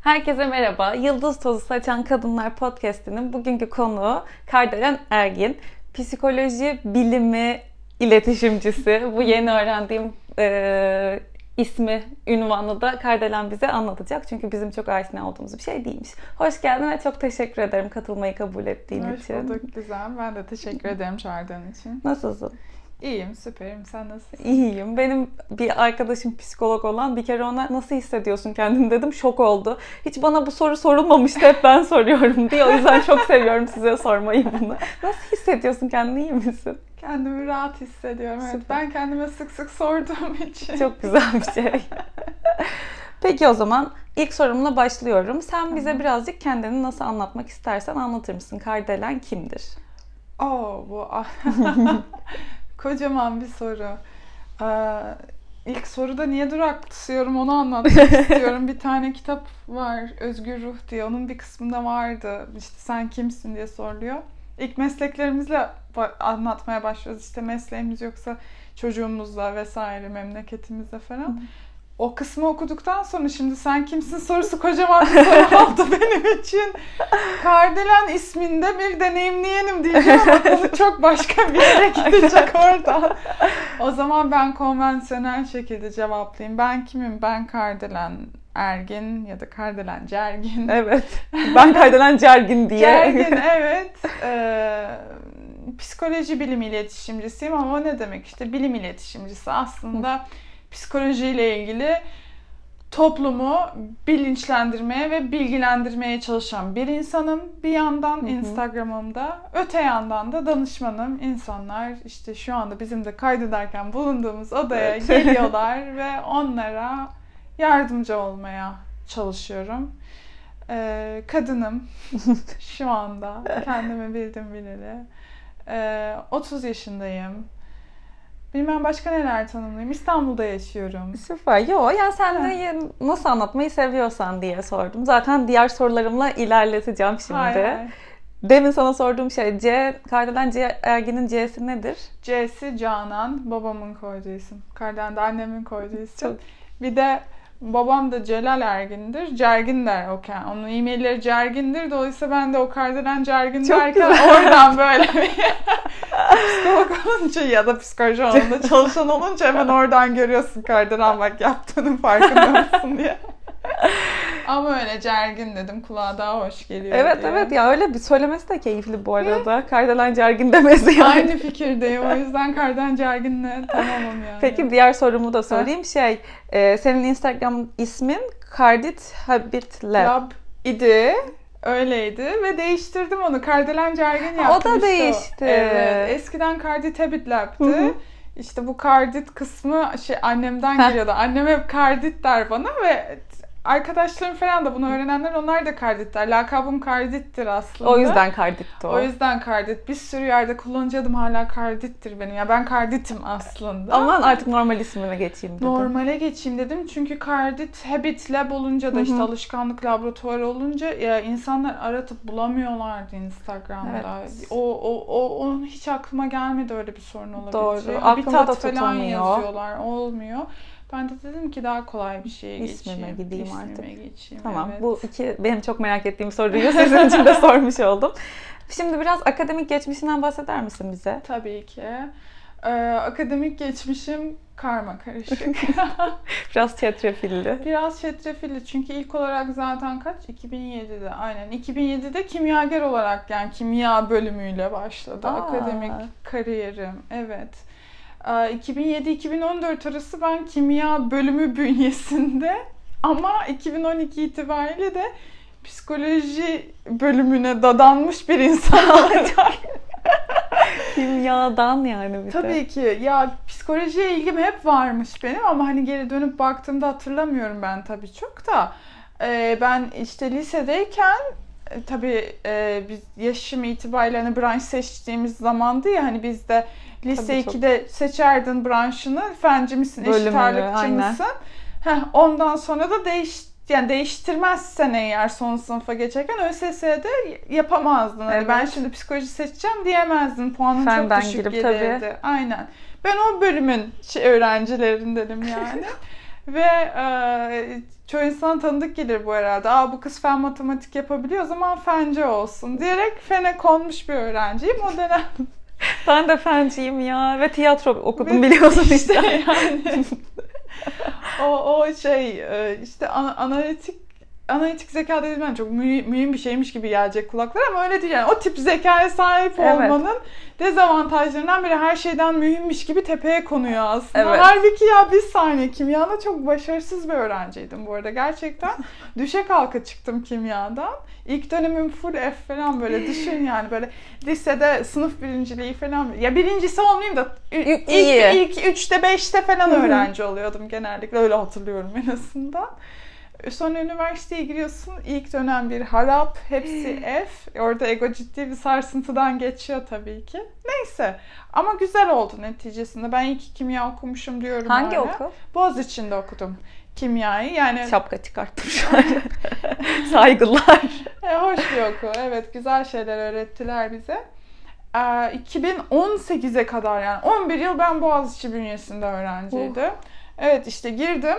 Herkese merhaba. Yıldız Tozu Saçan Kadınlar Podcast'inin bugünkü konuğu Kardelen Ergin. Psikoloji bilimi iletişimcisi. Bu yeni öğrendiğim e, ismi, ünvanı da Kardelen bize anlatacak. Çünkü bizim çok aşina olduğumuz bir şey değilmiş. Hoş geldin ve çok teşekkür ederim katılmayı kabul ettiğin Hoş için. bulduk güzel. Ben de teşekkür ederim çağırdığın için. Nasılsın? İyiyim, süperim. Sen nasılsın? İyiyim. Benim bir arkadaşım psikolog olan bir kere ona nasıl hissediyorsun kendini dedim. Şok oldu. Hiç bana bu soru sorulmamıştı. Hep ben soruyorum diye. O yüzden çok seviyorum size sormayı bunu. Nasıl hissediyorsun kendini? iyi misin? Kendimi rahat hissediyorum. Evet, Süper. ben kendime sık sık sorduğum için. Çok güzel bir şey. Peki o zaman ilk sorumla başlıyorum. Sen bize birazcık kendini nasıl anlatmak istersen anlatır mısın? Kardelen kimdir? Oo, bu kocaman bir soru. Ee, ilk soruda niye duraksıyorum onu anlatmak istiyorum. Bir tane kitap var Özgür Ruh diye. Onun bir kısmında vardı. İşte sen kimsin diye soruluyor. İlk mesleklerimizle anlatmaya başlıyoruz. İşte mesleğimiz yoksa çocuğumuzla vesaire memleketimizle falan. O kısmı okuduktan sonra şimdi sen kimsin sorusu kocaman bir soru oldu benim için. Kardelen isminde bir deneyimleyenim diyeceğim ama konu çok başka bir yere gidecek oradan. O zaman ben konvansiyonel şekilde cevaplayayım. Ben kimim? Ben Kardelen Ergin ya da Kardelen Cergin. Evet. Ben Kardelen Cergin diye. Gergin evet. Ee, psikoloji bilim iletişimcisiyim ama o ne demek işte bilim iletişimcisi aslında psikolojiyle ilgili toplumu bilinçlendirmeye ve bilgilendirmeye çalışan bir insanım. Bir yandan hı. Instagram'ımda, öte yandan da danışmanım. İnsanlar işte şu anda bizim de kaydederken bulunduğumuz odaya Evet. geliyorlar ve onlara yardımcı olmaya çalışıyorum. Ee, kadınım şu anda kendimi bildim bileli. Ee, 30 yaşındayım. Bilmem başka neler tanımlayayım. İstanbul'da yaşıyorum. Süper. Yo ya sen de nasıl anlatmayı seviyorsan diye sordum. Zaten diğer sorularımla ilerleteceğim şimdi. Hay hay. Demin sana sorduğum şey C, Kardelen C, Ergin'in C'si nedir? C'si Canan. Babamın koyduğu isim. Kardan da annemin koyduğu isim. Çok- Bir de babam da Celal Ergin'dir. Cergin der o kend- Onun e-mailleri Cergin'dir. Dolayısıyla ben de o Kardelen Cergin Çok derken güzel. oradan böyle bir psikolog olunca ya da psikoloji alanında çalışan olunca hemen oradan görüyorsun Kardelen bak yaptığının farkında mısın diye. Ama öyle Cergin dedim. Kulağa daha hoş geliyor Evet diye. evet ya öyle bir söylemesi de keyifli bu arada. Kardelen Cergin demesi yani. Aynı fikirdeyim. O yüzden Kardelen Cergin'le tamamım yani. Peki diğer sorumu da sorayım. Şey, e, senin Instagram ismin Kardit Habit Lab. Lab idi. Öyleydi ve değiştirdim onu. Kardelen Cergin Ha, o da değişti. Evet. Eskiden Kardit Habit Lab'tı. Hı hı. İşte bu kardit kısmı şey annemden geliyordu. Annem hep kardit der bana ve arkadaşlarım falan da bunu öğrenenler onlar da kardit der. Lakabım kardittir aslında. O yüzden Kardit'ti o. O yüzden kardit. Bir sürü yerde kullanıcı adım hala kardittir benim. Ya ben karditim aslında. Aman artık normal ismime geçeyim dedim. Normale geçeyim dedim çünkü Cardit Habit Lab olunca da işte alışkanlık laboratuvarı olunca ya insanlar aratıp bulamıyorlardı Instagram'da. Evet. O, o, o, o hiç aklıma gelmedi öyle bir sorun olabileceği. Doğru. Aklımda Habitat falan tutamıyor. yazıyorlar. Olmuyor. Ben de dedim ki daha kolay bir şeye İsmime geçeyim. gideyim İsmime artık. geçeyim. Tamam. evet. Bu iki benim çok merak ettiğim soruyu sizin için de sormuş oldum. Şimdi biraz akademik geçmişinden bahseder misin bize? Tabii ki. Ee, akademik geçmişim karma karışık. Biraz çetrefilli. Biraz çetrefilli çünkü ilk olarak zaten kaç? 2007'de aynen. 2007'de kimyager olarak yani kimya bölümüyle başladı Aa. akademik kariyerim. Evet. Ee, 2007-2014 arası ben kimya bölümü bünyesinde ama 2012 itibariyle de psikoloji bölümüne dadanmış bir insan olarak Kimyadan yani bir de. Tabii ki. Ya psikolojiye ilgim hep varmış benim ama hani geri dönüp baktığımda hatırlamıyorum ben tabii çok da. Ee, ben işte lisedeyken tabii e, biz yaşım itibariyle hani branş seçtiğimiz zamandı ya hani biz de lise Tabii çok. 2'de seçerdin branşını. Fenci misin, eşit ağırlıkçı aynen. mısın? Heh, ondan sonra da değiş yani değiştirmezsen eğer son sınıfa geçerken ÖSS'de yapamazdın. Hani Evet. ben şimdi psikoloji seçeceğim diyemezdin. Puanın Fenden çok düşük girip gelirdi. Aynen. Ben o bölümün şey, öğrencilerindenim yani. Ve e, çoğu insan tanıdık gelir bu herhalde. Aa bu kız fen matematik yapabiliyor o zaman fence olsun diyerek fene konmuş bir öğrenciyim. O dönem Ben de fenciyim ya ve tiyatro okudum biliyorsun işte. yani. o, o şey e, işte ana- analitik analitik zeka dediğim ben çok mühim, mühim bir şeymiş gibi gelecek kulaklara ama öyle değil yani. O tip zekaya sahip Evet. olmanın dezavantajlarından biri her şeyden mühimmiş gibi tepeye konuyor aslında. Evet. Halbuki ya bir saniye kimyada çok başarısız bir öğrenciydim bu arada. Gerçekten düşe kalka çıktım kimyadan. İlk dönemim full F falan böyle düşün yani böyle lisede sınıf birinciliği falan. Ya birincisi olmayayım da ilk, İyi. ilk üçte beşte falan öğrenci oluyordum genellikle. Öyle hatırlıyorum en azından. Sonra üniversiteye giriyorsun. İlk dönem bir harap. Hepsi F. Orada ego ciddi bir sarsıntıdan geçiyor tabii ki. Neyse. Ama güzel oldu neticesinde. Ben iki kimya okumuşum diyorum Hangi hala. okul? Boğaziçi'nde okudum kimyayı. Yani Şapka çıkarttım şu an. Saygılar. e, hoş bir okul. Evet güzel şeyler öğrettiler bize. Ee, 2018'e kadar yani 11 yıl ben Boğaziçi bünyesinde öğrenciydim. Evet işte girdim.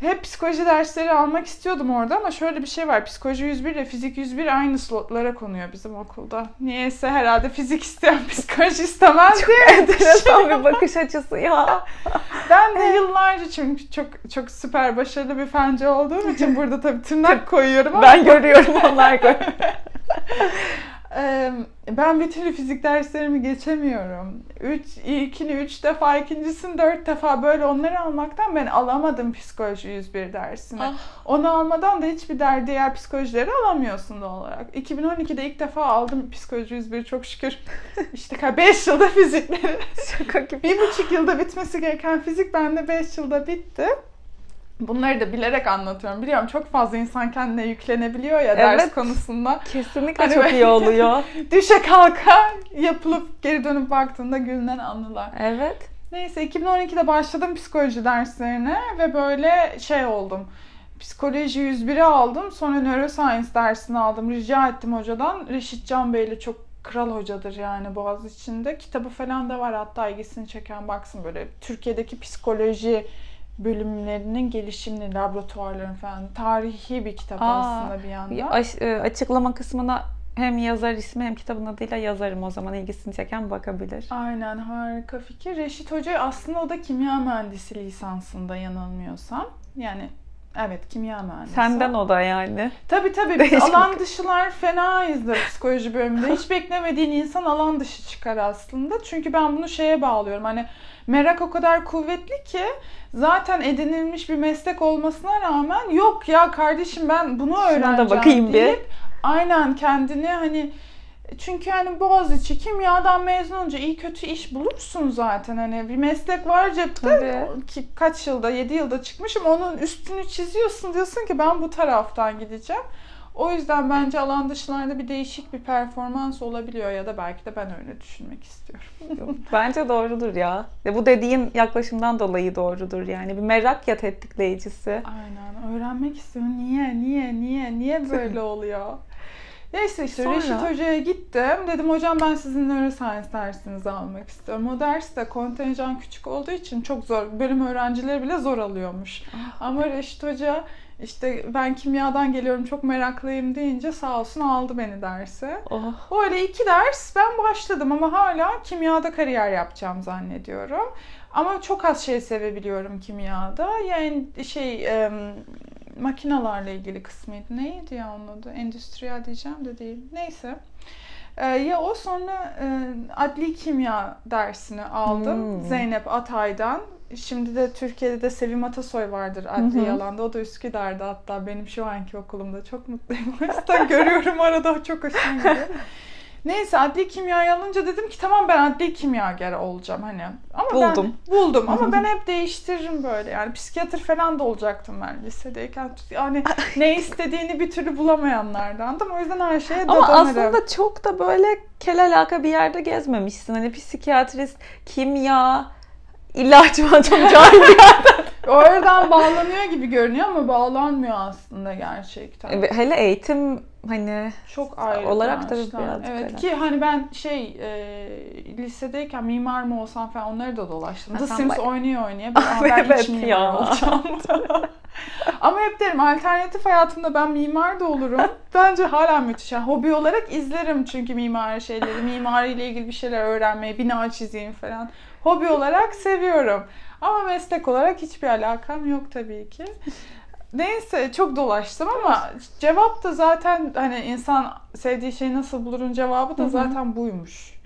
Hep psikoloji dersleri almak istiyordum orada ama şöyle bir şey var. Psikoloji 101 ile fizik 101 aynı slotlara konuyor bizim okulda. Niyeyse herhalde fizik isteyen psikoloji istemez diye. Enteresan bir bakış açısı ya. Ben de yıllarca çünkü çok çok süper başarılı bir fence olduğum için burada tabii tırnak koyuyorum ama Ben görüyorum onlar görüyor. Ben bir türlü fizik derslerimi geçemiyorum. Üç, ilkini üç defa, ikincisini dört defa böyle onları almaktan ben alamadım psikoloji 101 dersini. Ah. Onu almadan da hiçbir der, diğer psikolojileri alamıyorsun doğal olarak. 2012'de ilk defa aldım psikoloji 101 çok şükür. İşte 5 yılda fizikleri. Şaka gibi. bir buçuk yılda bitmesi gereken fizik bende 5 yılda bitti. Bunları da bilerek anlatıyorum. Biliyorum çok fazla insan kendine yüklenebiliyor ya ders Evet. konusunda. Kesinlikle Hani çok iyi oluyor. Düşe kalka yapılıp geri dönüp baktığında gülünen anılar. Evet. Neyse 2012'de başladım psikoloji derslerine ve böyle şey oldum. Psikoloji 101'i aldım. Sonra neuroscience dersini aldım. Rica ettim hocadan. Reşit Can Bey'le çok kral hocadır yani Boğaziçi'nde. Kitabı falan da var hatta ilgisini çeken baksın böyle Türkiye'deki psikoloji bölümlerinin gelişimini, laboratuvarların falan tarihi bir kitap Aa, aslında bir yandan. E, açıklama kısmına hem yazar ismi hem kitabın adıyla yazarım o zaman ilgisini çeken bakabilir. Aynen harika fikir. Reşit Hoca aslında o da kimya mühendisi lisansında yanılmıyorsam. Yani evet kimya mühendisi. Senden o da yani. Tabii tabii biz alan dışılar fenayızdır psikoloji bölümünde. Hiç beklemediğin insan alan dışı çıkar aslında. Çünkü ben bunu şeye bağlıyorum. Hani merak o kadar kuvvetli ki zaten edinilmiş bir meslek olmasına rağmen yok ya kardeşim ben bunu öğreneceğim da bakayım bir. deyip aynen kendini hani çünkü hani Boğaziçi kimyadan mezun olunca iyi kötü iş bulursun zaten hani bir meslek var cepte Tabii. ki kaç yılda 7 yılda çıkmışım onun üstünü çiziyorsun diyorsun ki ben bu taraftan gideceğim. O yüzden bence alan dışlarda bir değişik bir performans olabiliyor ya da belki de ben öyle düşünmek istiyorum. Bence doğrudur ya. Bu dediğin yaklaşımdan dolayı doğrudur yani. Bir merak ya tetikleyicisi. Aynen öğrenmek istiyorum. Niye, niye, niye, niye böyle oluyor? Neyse işte Sonra? Reşit Hoca'ya gittim. Dedim hocam ben sizin neuroscience dersinizi almak istiyorum. O ders de kontenjan küçük olduğu için çok zor. Bölüm öğrencileri bile zor alıyormuş. Ama Reşit Hoca işte ben kimyadan geliyorum çok meraklıyım deyince sağ olsun aldı beni derse. Oh. Öyle iki ders ben başladım ama hala kimyada kariyer yapacağım zannediyorum. Ama çok az şey sevebiliyorum kimyada. Yani şey makinalarla ilgili kısmıydı. Neydi ya onun adı? Endüstriyel diyeceğim de değil. Neyse. Ee, ya o sonra e, adli kimya dersini aldım. Hmm. Zeynep Atay'dan. Şimdi de Türkiye'de de Sevim Atasoy vardır adli Hı hı. alanda. O da Üsküdar'da hatta benim şu anki okulumda. Çok mutluyum. O yüzden görüyorum arada çok hoşuma gidiyor. Neyse adli kimyayı alınca dedim ki tamam ben adli kimyager olacağım hani. Ama Buldum. Ben, buldum ama ben hep değiştiririm böyle. Yani psikiyatr falan da olacaktım ben lisedeyken. Yani ne istediğini bir türlü bulamayanlardandım. O yüzden her şeye Ama aslında çok da böyle kel alaka bir yerde gezmemişsin. Hani psikiyatrist, kimya, ilaç çok cahil bir yerde. Oradan bağlanıyor gibi görünüyor ama bağlanmıyor aslında gerçekten. Hele eğitim hani Çok ayrı olarak da birazcık Evet öyle. ki hani ben şey e, lisedeyken mimar mı olsam falan onları da dolaştım. Ha, The Sims bak- oynuyor oynaya. Ben, "Aa, ben Evet hiç mimar ya. olacağım. Ama hep derim alternatif hayatımda ben mimar da olurum. Bence hala müthiş. Yani hobi olarak izlerim çünkü mimari şeyleri. Mimariyle ilgili bir şeyler öğrenmeyi, bina çizeyim falan. Hobi olarak seviyorum. Ama meslek olarak hiçbir alakam yok tabii ki. Neyse çok dolaştım ama cevap da zaten hani insan sevdiği şeyi nasıl bulurun cevabı da zaten buymuş.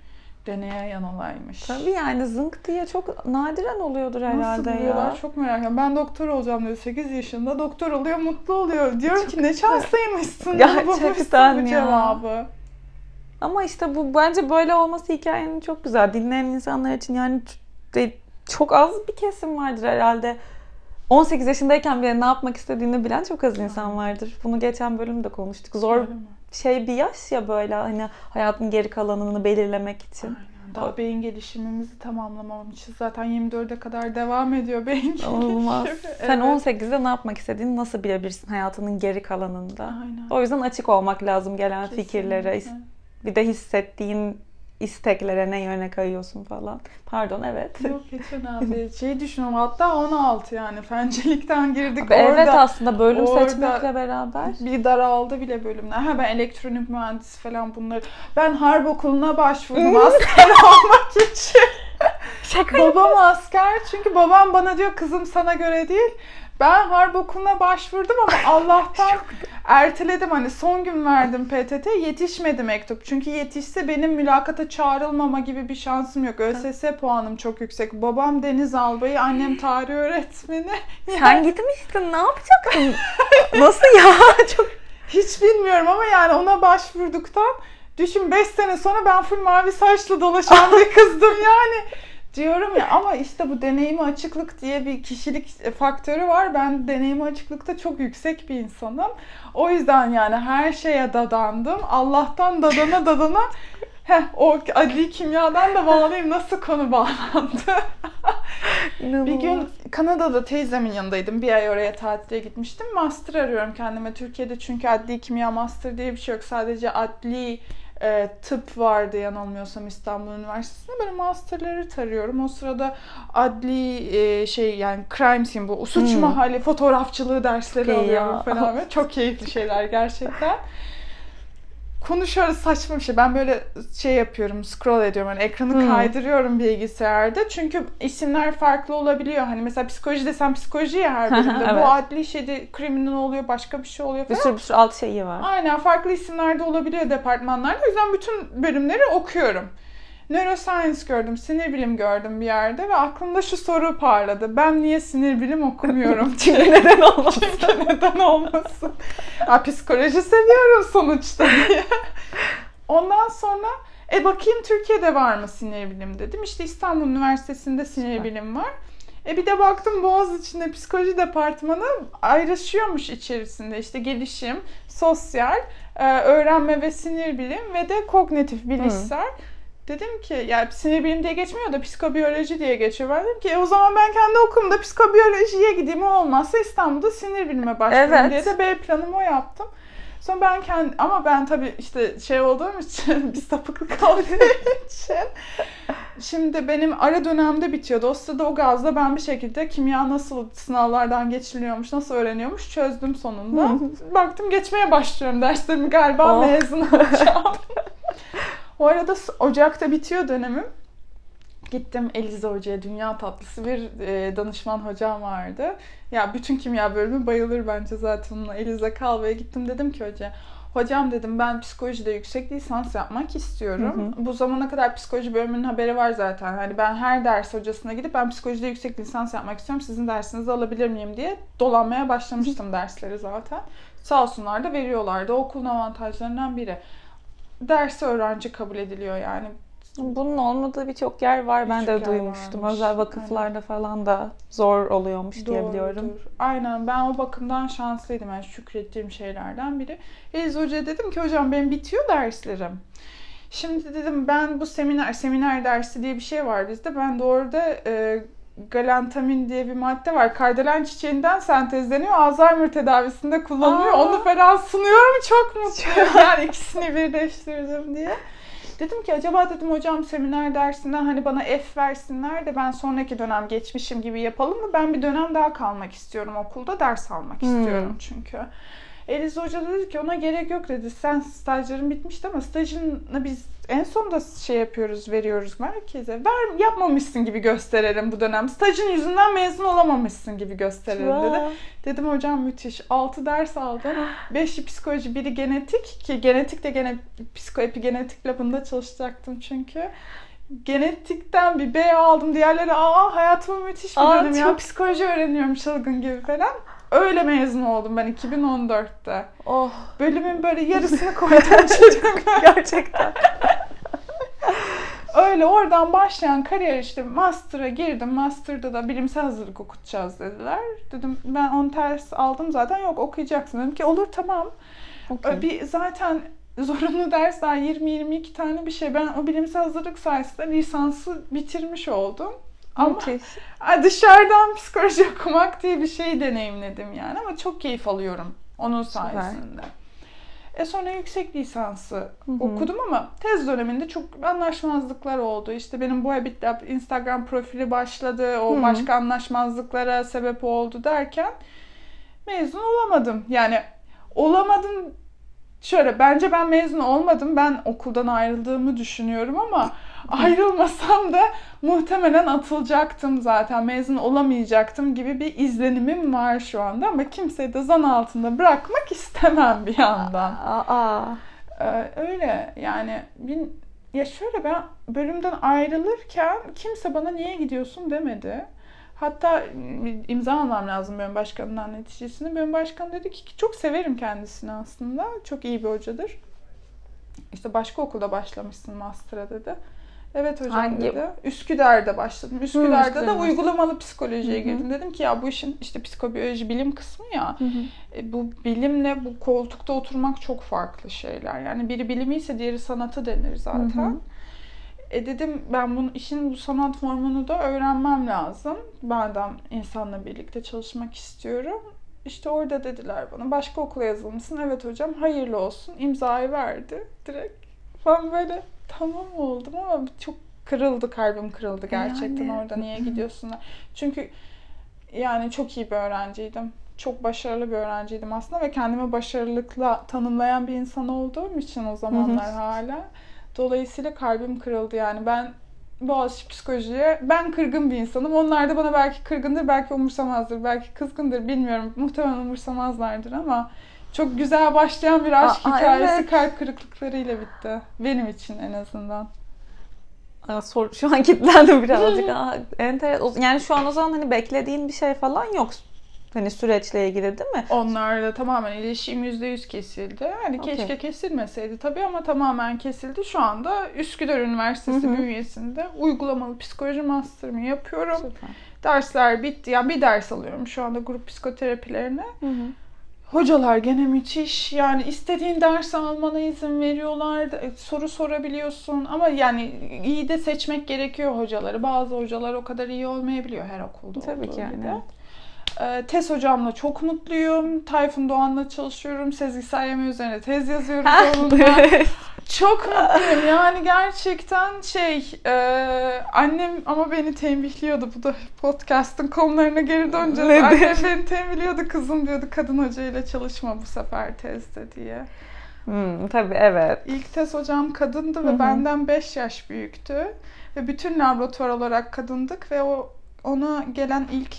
Deneye yanılaymış. tabii yani zınk diye çok nadiren oluyordur Nasıl herhalde buluyorlar ya. çok merak ediyorum. Ben doktor olacağım diyor 8 yaşında. Doktor oluyor mutlu oluyor. Diyorum ki ne şanslıymışsın. Gerçekten bulmuşsun bu ya. cevabı. Ama işte bu bence böyle olması hikayenin çok güzel. Dinleyen insanlar için yani de- çok az bir kesim vardır herhalde. 18 yaşındayken bile ne yapmak istediğini bilen çok az insan vardır. Bunu geçen bölümde konuştuk. Zor şey bir yaş ya böyle hani hayatın geri kalanını belirlemek için. Aynen. Daha beyin gelişimimizi tamamlamamışız. Zaten 24'e kadar devam ediyor beyin gelişimi. Olmaz. Sen Evet. 18'de ne yapmak istediğini nasıl bilebilirsin hayatının geri kalanında? Aynen. O yüzden açık olmak lazım gelen fikirlere. Kesinlikle. Bir de hissettiğin isteklere ne yöne kayıyorsun falan. Pardon evet. Yok hiç önemli. Şey düşünüyorum hatta 16 yani fencelikten girdik Evet orada. aslında bölüm orada- seçmekle beraber. Bir daraldı bile bölümler. Ha ben elektronik mühendisi falan bunları. Ben harp okuluna başvurdum asker olmak için. Şaka babam asker çünkü babam bana diyor kızım sana göre değil. Ben harp okuluna başvurdum ama Allah'tan erteledim hani son gün verdim PTT yetişmedi mektup. Çünkü yetişse benim mülakata çağrılmama gibi bir şansım yok. ÖSS puanım çok yüksek. Babam deniz albayı, annem tarih öğretmeni. Sen gitmiştin ne yapacaktın? Nasıl ya? Çok Hiç bilmiyorum ama yani ona başvurduktan düşün 5 sene sonra ben full mavi saçlı dolaşan bir kızdım yani. Diyorum ya ama işte bu deneyimi açıklık diye bir kişilik faktörü var. Ben deneyimi açıklıkta çok yüksek bir insanım. O yüzden yani her şeye dadandım. Allah'tan dadana dadana Heh, o adli kimyadan da bağlayayım nasıl konu bağlandı. Bir gün Kanada'da teyzemin yanındaydım. Bir ay oraya tatile gitmiştim. Master arıyorum kendime. Türkiye'de çünkü adli kimya master diye bir şey yok. Sadece adli e, tıp vardı yanılmıyorsam İstanbul Üniversitesi'nde. Böyle masterları tarıyorum. O sırada adli e, şey yani crime scene bu suç Hmm. mahalli fotoğrafçılığı dersleri Ya. alıyorum falan. Ve Çok keyifli şeyler gerçekten. Konuşuyoruz saçma bir şey. Ben böyle şey yapıyorum, scroll ediyorum. Hani ekranı Hmm. kaydırıyorum bilgisayarda. Çünkü isimler farklı olabiliyor. Hani mesela psikoloji desem psikoloji ya her bölümde. Evet. Bu adli şeyde kriminal oluyor, başka bir şey oluyor bir falan. sürü bir sürü alt şeyi var. Aynen farklı isimlerde olabiliyor departmanlarda. O yüzden bütün bölümleri okuyorum. Neuroscience gördüm, sinir bilim gördüm bir yerde ve aklımda şu soru parladı. Ben niye sinir bilim okumuyorum? Çünkü neden olmasın? Çünkü neden olmasın? Ya, psikoloji seviyorum sonuçta diye. Ondan sonra e bakayım Türkiye'de var mı sinir bilim dedim. İşte İstanbul Üniversitesi'nde sinir bilim var. E bir de baktım Boğaziçi'nde psikoloji departmanı ayrışıyormuş içerisinde. İşte gelişim, sosyal, e, öğrenme ve sinir bilim ve de kognitif bilişsel. Dedim ki yani sinir bilim diye geçmiyor da psikobiyoloji diye geçiyor. Ben dedim ki e, o zaman ben kendi okulumda psikobiyolojiye gideyim o olmazsa İstanbul'da sinir bilime başlayayım Evet. diye de B planımı o yaptım. Sonra ben kendi ama ben tabii işte şey olduğum için bir sapıklık olduğu için şimdi benim ara dönemde bitiyordu. O sırada o gazda ben bir şekilde kimya nasıl sınavlardan geçiliyormuş, nasıl öğreniyormuş çözdüm sonunda. Baktım geçmeye başlıyorum derslerimi galiba Oh. mezun olacağım. o arada Ocak'ta bitiyor dönemim. Gittim Elize Hoca'ya dünya tatlısı bir e, danışman hocam vardı. Ya bütün kimya bölümü bayılır bence zaten onunla. Elize Kalva'ya gittim dedim ki hoca Hocam dedim ben psikolojide yüksek lisans yapmak istiyorum. Bu zamana kadar psikoloji bölümünün haberi var zaten. Hani ben her ders hocasına gidip ben psikolojide yüksek lisans yapmak istiyorum. Sizin dersinizi alabilir miyim diye dolanmaya başlamıştım dersleri zaten. Sağ olsunlar da veriyorlardı. O okulun avantajlarından biri. Derse öğrenci kabul ediliyor yani. Bunun olmadığı birçok yer var. Ben de duymuştum. varmış. Özel vakıflarda falan da zor oluyormuş diye biliyorum. Aynen ben o bakımdan şanslıydım. Yani şükrettiğim şeylerden biri. Eliz Hoca'ya dedim ki hocam benim bitiyor derslerim. Şimdi dedim ben bu seminer, seminer dersi diye bir şey var bizde. Ben de orada e, galantamin diye bir madde var. Kardelen çiçeğinden sentezleniyor. Alzheimer tedavisinde kullanılıyor. Aa. Onu falan sunuyorum. Çok mutluyum. yani ikisini birleştirdim diye. Dedim ki acaba dedim hocam seminer dersinden hani bana F versinler de ben sonraki dönem geçmişim gibi yapalım mı? Ben bir dönem daha kalmak istiyorum okulda. Ders almak Hmm. istiyorum çünkü. Eliz Hoca dedi ki ona gerek yok dedi. Sen stajların bitmişti ama stajını biz en sonunda şey yapıyoruz, veriyoruz merkeze. Ver, yapmamışsın gibi gösterelim bu dönem. Stajın yüzünden mezun olamamışsın gibi gösterelim dedi. Dedim hocam müthiş. 6 ders aldım. 5'i psikoloji, biri genetik ki genetik de gene psikoepigenetik labında çalışacaktım çünkü. Genetikten bir B aldım. Diğerleri aa hayatımın müthiş bir Aa, dönemi ya. çok- Psikoloji öğreniyorum çılgın gibi falan. Öyle mezun oldum ben 2014'te. Oh Bölümün böyle yarısını koydum çocuk. gerçekten. Öyle oradan başlayan kariyer işte master'a girdim. Master'da da bilimsel hazırlık okutacağız dediler. Dedim ben on ters aldım zaten yok okuyacaksın. Dedim ki olur tamam. Okey. Bir zaten zorunlu dersler 20-22 tane bir şey. Ben o bilimsel hazırlık sayesinde lisansı bitirmiş oldum. Ama dışarıdan psikoloji okumak diye bir şey deneyimledim yani ama çok keyif alıyorum onun sayesinde. E sonra yüksek lisansı Hı hı. okudum ama tez döneminde çok anlaşmazlıklar oldu. İşte benim bu Habit Lab Instagram profili başladı. O Hı. başka anlaşmazlıklara sebep oldu derken mezun olamadım. Yani olamadım şöyle bence ben mezun olmadım. Ben okuldan ayrıldığımı düşünüyorum ama ayrılmasam da muhtemelen atılacaktım zaten. Mezun olamayacaktım gibi bir izlenimim var şu anda ama kimseyi de zan altında bırakmak istemem bir yandan. Aa. Ee, öyle yani bin, ya şöyle ben bölümden ayrılırken kimse bana niye gidiyorsun demedi. Hatta imza almam lazım bölüm başkanından neticesini. Bölüm başkanı dedi ki çok severim kendisini aslında. Çok iyi bir hocadır. İşte başka okulda başlamışsın master'a dedi. Evet hocam Hangi- dedi. Üsküdar'da başladım. Üsküdar'da da Üsküdar'da. uygulamalı psikolojiye Hı hı. girdim. Dedim ki ya bu işin işte psikobiyoloji bilim kısmı ya. Hı hı. E, bu bilimle bu koltukta oturmak çok farklı şeyler. Yani biri bilimi ise diğeri sanatı denir zaten. Hı hı. E dedim ben bunun işin bu sanat formunu da öğrenmem lazım. Madem insanla birlikte çalışmak istiyorum. İşte orada dediler bana başka okula yazılmışsın. Evet hocam hayırlı olsun. İmzayı verdi direkt. Ben böyle tamam oldum ama çok kırıldı kalbim kırıldı gerçekten Yani. orada niye gidiyorsun? Çünkü yani çok iyi bir öğrenciydim. Çok başarılı bir öğrenciydim aslında ve kendimi başarılıkla tanımlayan bir insan olduğum için o zamanlar hala. Dolayısıyla kalbim kırıldı yani ben Boğaziçi psikolojiye ben kırgın bir insanım. Onlar da bana belki kırgındır, belki umursamazdır, belki kızgındır bilmiyorum. Muhtemelen umursamazlardır ama çok güzel başlayan bir aşk Aa, hikayesi evet. kalp kırıklıklarıyla bitti. Benim için en azından. Aa, sor, şu an kilitlendim birazcık. Aa, enteresan. Yani şu an o zaman hani beklediğin bir şey falan yok. Hani süreçle ilgili değil mi? Onlarla tamamen ilişkim %100 kesildi. Hani Okey. keşke kesilmeseydi tabii ama tamamen kesildi. Şu anda Üsküdar Üniversitesi Hı hı. bünyesinde uygulamalı psikoloji master'ımı yapıyorum. Süper. Dersler bitti. Yani bir ders alıyorum şu anda grup psikoterapilerine. Hı hı. Hocalar gene müthiş. Yani istediğin dersi almana izin veriyorlar. E, Soru sorabiliyorsun. Ama yani iyi de seçmek gerekiyor hocaları. Bazı hocalar o kadar iyi olmayabiliyor her okulda Tabii olduğu ki yani. gibi. Ee, tez hocamla çok mutluyum. Tayfun Doğan'la çalışıyorum. Sezgisel yeme üzerine tez yazıyoruz onunla. Çok mutluyum. Yani gerçekten şey e, annem ama beni tembihliyordu. Bu da podcast'ın konularına geri döneceğiz. Nedir? Annem beni tembihliyordu. Kızım diyordu kadın hocayla çalışma bu sefer tezde diye. Hmm, tabii evet. İlk tez hocam kadındı ve hı. benden 5 yaş büyüktü. Ve bütün laboratuvar olarak kadındık ve o ona gelen ilk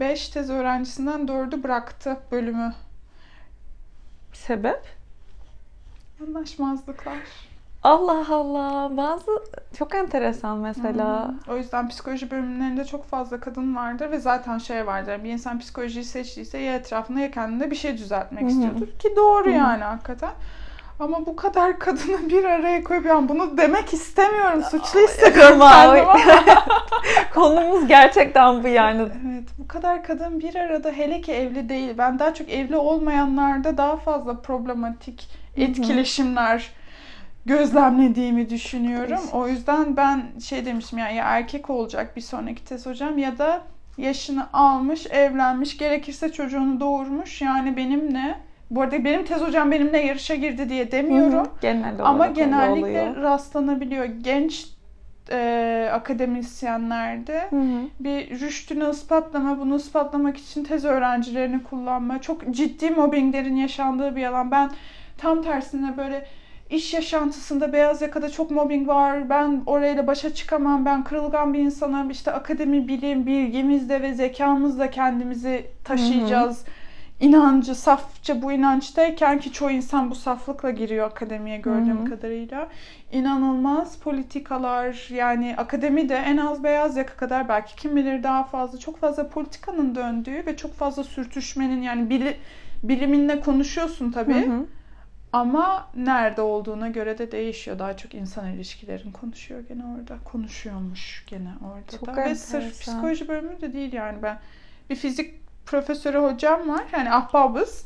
5 tez öğrencisinden 4'ü bıraktı bölümü. Sebep? Anlaşmazlıklar. Allah Allah. Bazı çok enteresan mesela. Hmm. O yüzden psikoloji bölümlerinde çok fazla kadın vardır ve zaten şey vardır. Bir insan psikolojiyi seçtiyse ya etrafında ya kendinde bir şey düzeltmek Hı hı. istiyordur. Ki doğru Hı hı. yani hakikaten. Ama bu kadar kadını bir araya koyup yani bunu demek istemiyorum. Suçlu hissediyorum kendimi. Konumuz gerçekten bu yani. Evet bu kadar kadın bir arada hele ki evli değil. Ben daha çok evli olmayanlarda daha fazla problematik etkileşimler gözlemlediğimi düşünüyorum. O yüzden ben şey demişim yani ya erkek olacak bir sonraki tez hocam ya da yaşını almış, evlenmiş, gerekirse çocuğunu doğurmuş. Yani benimle bu arada benim tez hocam benimle yarışa girdi diye demiyorum. Hı genel Ama genellikle rastlanabiliyor. Genç e, akademisyenlerde hı hı. bir rüştünü ispatlama, bunu ispatlamak için tez öğrencilerini kullanma. Çok ciddi mobbinglerin yaşandığı bir alan. Ben tam tersine böyle iş yaşantısında beyaz yakada çok mobbing var. Ben orayla başa çıkamam. Ben kırılgan bir insanım. İşte akademi, bilim, bilgimizde ve zekamızla kendimizi taşıyacağız. Hı hı inancı, safça bu inançtayken ki çoğu insan bu saflıkla giriyor akademiye gördüğüm Hı-hı. kadarıyla. İnanılmaz politikalar yani akademide en az beyaz yaka kadar belki kim bilir daha fazla çok fazla politikanın döndüğü ve çok fazla sürtüşmenin yani bili, biliminle konuşuyorsun tabii. Hı-hı. Ama nerede olduğuna göre de değişiyor. Daha çok insan ilişkilerin konuşuyor gene orada. Konuşuyormuş gene orada çok da. Ve sırf psikoloji bölümü de değil yani ben bir fizik profesörü hocam var. Yani ahbabız.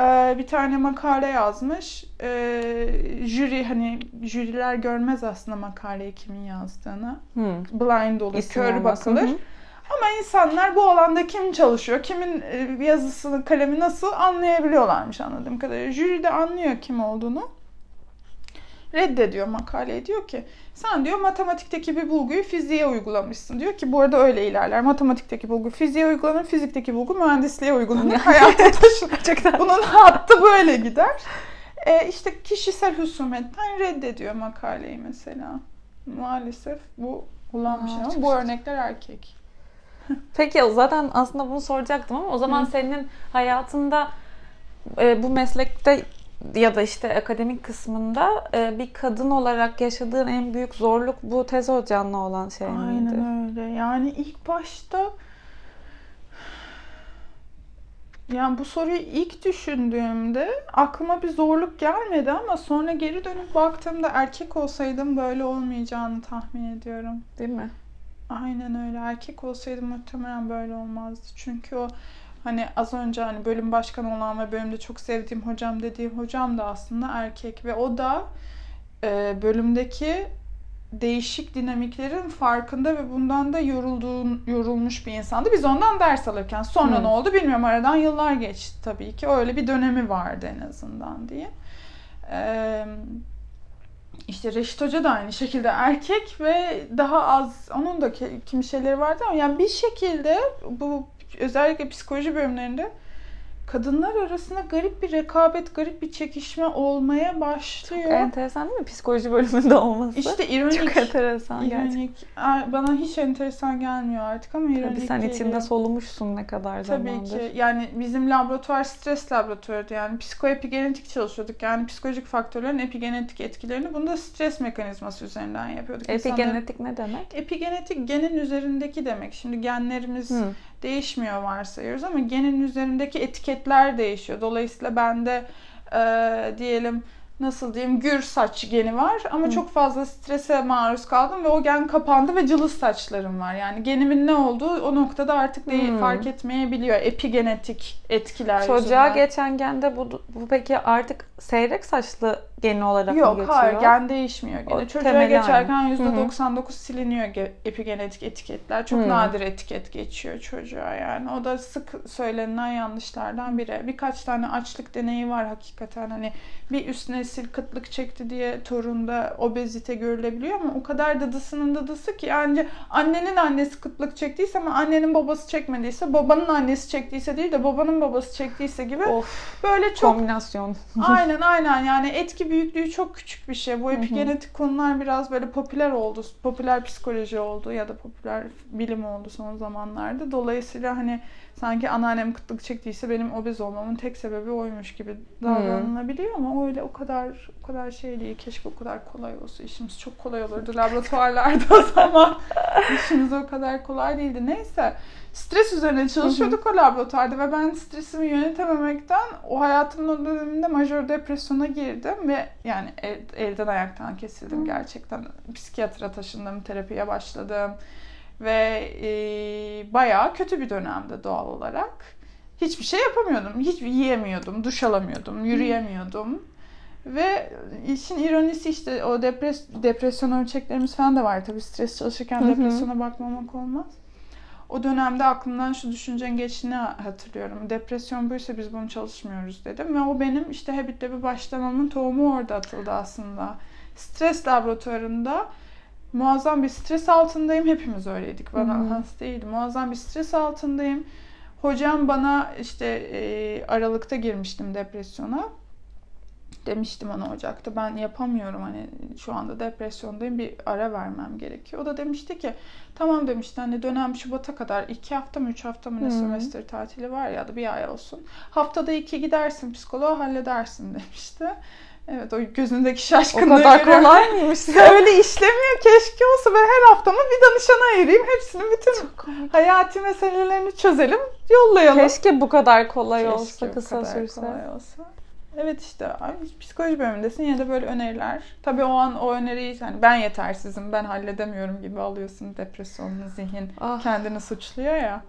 Ee, bir tane makale yazmış. Ee, jüri hani jüriler görmez aslında makaleyi kimin yazdığını. Hmm. Blind olur, İsim kör bakılır. Hı. Ama insanlar bu alanda kim çalışıyor, kimin e, yazısını, kalemi nasıl anlayabiliyorlarmış anladığım kadarıyla. Jüri de anlıyor kim olduğunu reddediyor makaleyi. Diyor ki sen diyor matematikteki bir bulguyu fiziğe uygulamışsın. Diyor ki bu arada öyle ilerler. Matematikteki bulgu fiziğe uygulanır, fizikteki bulgu mühendisliğe uygulanır. Hayata taşınacak. Bunun hattı böyle gider. E, işte kişisel husumetten reddediyor makaleyi mesela. Maalesef bu olan bir şey ama bu örnekler erkek. Peki zaten aslında bunu soracaktım ama o zaman Hı. senin hayatında e, bu meslekte ya da işte akademik kısmında e, bir kadın olarak yaşadığın en büyük zorluk bu tez hocanla olan şey Aynen miydi? Aynen öyle. Yani ilk başta yani bu soruyu ilk düşündüğümde aklıma bir zorluk gelmedi ama sonra geri dönüp baktığımda erkek olsaydım böyle olmayacağını tahmin ediyorum. Değil mi? Aynen öyle. Erkek olsaydım muhtemelen böyle olmazdı. Çünkü o Hani az önce hani bölüm başkanı olan ve bölümde çok sevdiğim hocam dediğim hocam da aslında erkek ve o da e, bölümdeki değişik dinamiklerin farkında ve bundan da yorulduğun, yorulmuş bir insandı. Biz ondan ders alırken sonra hmm. ne oldu bilmiyorum aradan yıllar geçti tabii ki. Öyle bir dönemi vardı en azından diye. Ee, işte Reşit Hoca da aynı şekilde erkek ve daha az onun da kimi şeyleri vardı ama yani bir şekilde bu özellikle psikoloji bölümlerinde kadınlar arasında garip bir rekabet, garip bir çekişme olmaya başlıyor. Çok enteresan değil mi psikoloji bölümünde olması? İşte ironik. Çok enteresan ironik. gerçekten. Bana hiç enteresan gelmiyor artık ama ironik Tabii sen geliyor. içinde solumuşsun ne kadar Tabii zamandır. Tabii ki. Yani bizim laboratuvar stres laboratuvarıydı. Yani psikoepigenetik çalışıyorduk. Yani psikolojik faktörlerin epigenetik etkilerini bunu da stres mekanizması üzerinden yapıyorduk. Epigenetik İnsanların... ne demek? Epigenetik genin üzerindeki demek. Şimdi genlerimiz hmm değişmiyor varsayıyoruz ama genin üzerindeki etiketler değişiyor. Dolayısıyla bende e, diyelim nasıl diyeyim gür saç geni var ama Hı. çok fazla strese maruz kaldım ve o gen kapandı ve cılız saçlarım var. Yani genimin ne olduğu o noktada artık değil, fark etmeyebiliyor. Epigenetik etkiler Çocuğa yüzünden. geçen gende bu, bu peki artık seyrek saçlı geni olarak Yok, mı? Yok hayır gen değişmiyor. Gene. Çocuğa geçerken aynı. %99 siliniyor epigenetik etiketler. Çok Hı-hı. nadir etiket geçiyor çocuğa yani. O da sık söylenen yanlışlardan biri. Birkaç tane açlık deneyi var hakikaten. Hani bir üst nesil kıtlık çekti diye torunda obezite görülebiliyor ama o kadar dadısının dadısı ki yani annenin annesi kıtlık çektiyse ama annenin babası çekmediyse babanın annesi çektiyse değil de babanın babası çektiyse gibi of, böyle çok kombinasyon. aynen aynen yani etki büyüklüğü çok küçük bir şey. Bu epigenetik konular biraz böyle popüler oldu. Popüler psikoloji oldu ya da popüler bilim oldu son zamanlarda. Dolayısıyla hani sanki anneannem kıtlık çektiyse benim obez olmamın tek sebebi oymuş gibi davranılabiliyor ama öyle o kadar o kadar şey değil. Keşke o kadar kolay olsa. İşimiz çok kolay olurdu laboratuvarlarda o zaman. İşimiz o kadar kolay değildi. Neyse stres üzerine çalışıyorduk o laboratuvarda ve ben stresimi yönetememekten o hayatımın o döneminde majör depresyona girdim ve yani el, elden ayaktan kesildim gerçekten. Psikiyatra taşındım, terapiye başladım ve e, bayağı kötü bir dönemde doğal olarak. Hiçbir şey yapamıyordum, hiç yiyemiyordum, duş alamıyordum, yürüyemiyordum. Ve işin ironisi işte o depres depresyon ölçeklerimiz falan da var tabii stres çalışırken depresyona bakmamak olmaz. O dönemde aklımdan şu düşüncen geçtiğini hatırlıyorum. Depresyon buysa biz bunu çalışmıyoruz dedim. Ve o benim işte Habit'le bir başlamamın tohumu orada atıldı aslında. Stres laboratuvarında muazzam bir stres altındayım. Hepimiz öyleydik. Bana hı. has değildi. Muazzam bir stres altındayım. Hocam bana işte e, Aralık'ta girmiştim depresyona. Demiştim ona Ocak'ta ben yapamıyorum hani şu anda depresyondayım bir ara vermem gerekiyor. O da demişti ki tamam demişti hani dönem Şubat'a kadar iki hafta mı üç hafta mı ne Hı. sömestr tatili var ya da bir ay olsun. Haftada iki gidersin psikoloğa halledersin demişti. Evet o gözündeki O şaşkınlığı kadar görüyorum. kolay mıymış? Öyle işlemiyor keşke olsa ben her haftamı bir danışana ayırayım. Hepsinin bütün hayati meselelerini çözelim, yollayalım. Keşke bu kadar kolay Keşke olsa, bu kısa kadar sürse. kolay olsa. Evet işte psikoloji bölümündesin yine de böyle öneriler. Tabii o an o öneriyi hani ben yetersizim, ben halledemiyorum gibi alıyorsun depresyonlu zihin Ah. kendini suçluyor ya.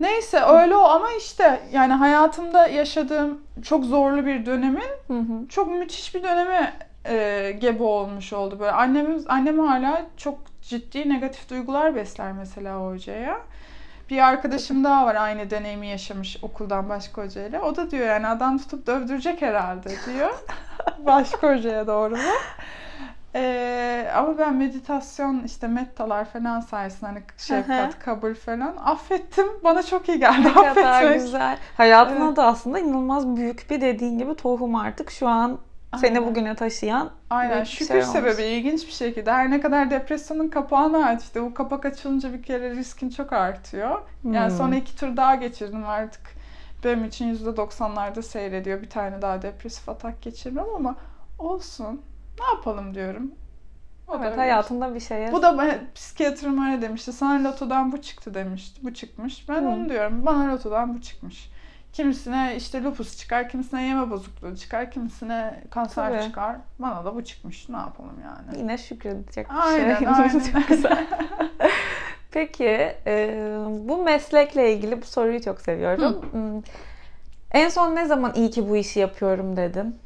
Neyse öyle o ama işte yani hayatımda yaşadığım çok zorlu bir dönemin Hı hı. çok müthiş bir döneme e, gebe olmuş oldu böyle. Annemiz annem hala çok ciddi negatif duygular besler mesela hocaya. Bir arkadaşım daha var aynı deneyimi yaşamış okuldan başka hocayla. O da diyor yani adam tutup dövdürecek herhalde diyor. başka hocaya doğru mu? Ee, ama ben meditasyon işte mettalar falan sayesinde hani şefkat, kabul falan affettim. Bana çok iyi geldi Ne kadar affetmek. güzel. Hayatına Evet. da aslında inanılmaz büyük bir dediğin gibi tohum artık şu an seni Aynen. bugüne taşıyan Aynen şükür şey olmuş. sebebi ilginç bir şekilde her ne kadar depresyonun kapağını açtı. Bu kapak açılınca bir kere riskin çok artıyor. Yani Hmm. sonra iki tur daha geçirdim artık. Benim için %90'larda seyrediyor. Bir tane daha depresif atak geçirmem ama olsun. Ne yapalım diyorum. O Evet hayatında bir şeye. Bu da psikiyatrim öyle demişti. Sana lotodan bu çıktı demişti. Bu çıkmış. Ben Hı. onu diyorum. Bana lotodan bu çıkmış. Kimisine işte lupus çıkar, kimisine yeme bozukluğu çıkar, kimisine kanser Tabii. çıkar. Bana da bu çıkmış. Ne yapalım yani? Yine şükredecek bir Aynen, şey. aynen. Çok güzel. Peki e, bu meslekle ilgili bu soruyu çok seviyorum. Hmm, En son ne zaman iyi ki bu işi yapıyorum dedin?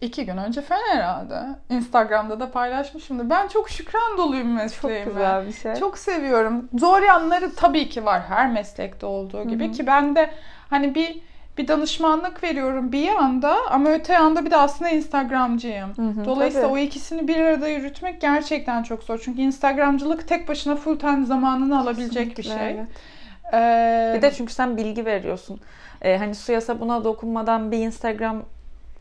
İki gün önce falan herhalde. Instagram'da da paylaşmışımdır. Ben çok şükran doluyum Çok mesleğime. güzel bir şey. Çok seviyorum. Zor yanları tabii ki var her meslekte olduğu gibi Hı hı. ki ben de hani bir bir danışmanlık veriyorum bir yanda ama öte yanda bir de aslında Instagramcıyım. Hı hı, Dolayısıyla tabii. o ikisini bir arada yürütmek gerçekten çok zor. Çünkü Instagramcılık tek başına full time zamanını alabilecek bir şey. evet. Ee, Bir de çünkü sen bilgi veriyorsun. Ee, hani suya sabuna dokunmadan bir Instagram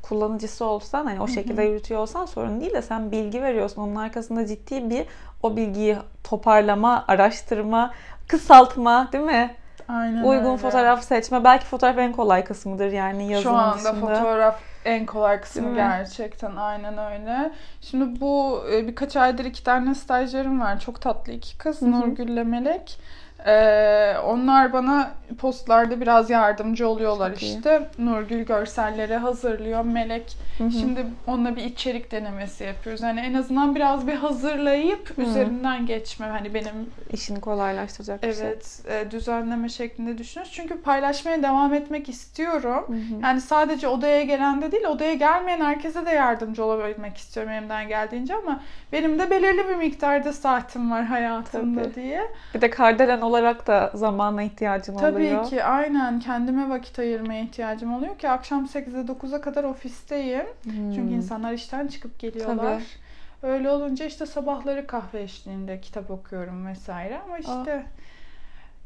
kullanıcısı olsan hani o şekilde yürütüyor olsan sorun değil de sen bilgi veriyorsun. Onun arkasında ciddi bir o bilgiyi toparlama, araştırma, kısaltma değil mi? Aynen Uygun öyle. fotoğraf seçme. Belki fotoğraf en kolay kısmıdır yani yazılım Şu anda dışında. fotoğraf en kolay kısmı gerçekten aynen öyle. Şimdi bu e, birkaç aydır iki tane stajyerim var. Çok tatlı iki kız Hı hı. Nurgül ile Melek. Ee, onlar bana postlarda biraz yardımcı oluyorlar Çok iyi. işte. Nurgül görselleri hazırlıyor. Melek Hı hı. şimdi onunla bir içerik denemesi yapıyoruz. Yani en azından biraz bir hazırlayıp Hı. üzerinden geçme. Hani benim işini kolaylaştıracak bir şey. evet e, düzenleme şeklinde düşünüyoruz. Çünkü paylaşmaya devam etmek istiyorum. Hı hı. Yani sadece odaya gelen de değil, odaya gelmeyen herkese de yardımcı olabilmek istiyorum elimden geldiğince ama benim de belirli bir miktarda saatim var hayatımda Tabii. diye. Bir de kardelen olarak da zamana ihtiyacın Tabii oluyor. ki aynen kendime vakit ayırmaya ihtiyacım oluyor ki akşam 8'e 9'a kadar ofisteyim. Hmm. Çünkü insanlar işten çıkıp geliyorlar. Öyle olunca işte sabahları kahve eşliğinde kitap okuyorum vesaire ama işte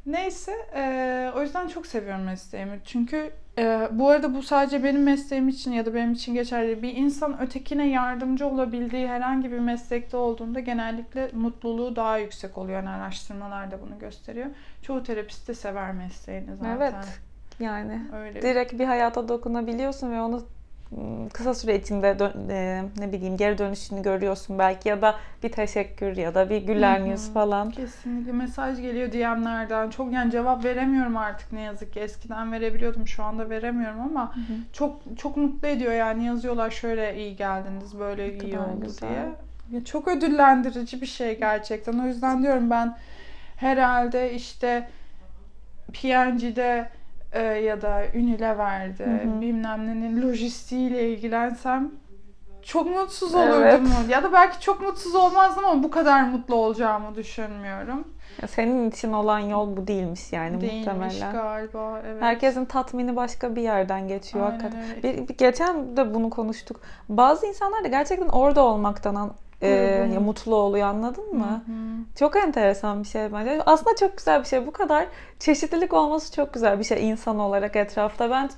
neyse e, o yüzden çok seviyorum mesleğimi. Çünkü e, bu arada bu sadece benim mesleğim için ya da benim için geçerli. Bir insan ötekine yardımcı olabildiği herhangi bir meslekte olduğunda genellikle mutluluğu daha yüksek oluyor. Yani araştırmalar da bunu gösteriyor. Çoğu terapist de sever mesleğini zaten. Evet. Yani Öyle. direkt bir hayata dokunabiliyorsun ve onu kısa süre içinde e, ne bileyim geri dönüşünü görüyorsun belki ya da bir teşekkür ya da bir güler Hı hı. yüz falan. Kesinlikle mesaj geliyor DM'lerden. Çok yani cevap veremiyorum artık ne yazık ki. Eskiden verebiliyordum. Şu anda veremiyorum ama çok çok mutlu ediyor yani yazıyorlar şöyle iyi geldiniz, böyle Ne iyi oldu güzel. diye. Ya çok ödüllendirici bir şey gerçekten. O yüzden diyorum ben herhalde işte PNG'de e, ya da Unilever'de Hı hı. bilmem nenin lojistiğiyle ilgilensem çok mutsuz Evet. olurdum. Ya da belki çok mutsuz olmazdım ama bu kadar mutlu olacağımı düşünmüyorum. Ya Senin için olan yol bu değilmiş yani Değilmiş muhtemelen. galiba. Evet. Herkesin tatmini başka bir yerden geçiyor Aynen hakikaten. öyle. Bir, bir- geçen de bunu konuştuk. Bazı insanlar da gerçekten orada olmaktan an- e, ya mutlu oluyor anladın mı? Hı hı. Çok enteresan bir şey bence. Aslında çok güzel bir şey. Bu kadar çeşitlilik olması çok güzel bir şey insan olarak etrafta. Ben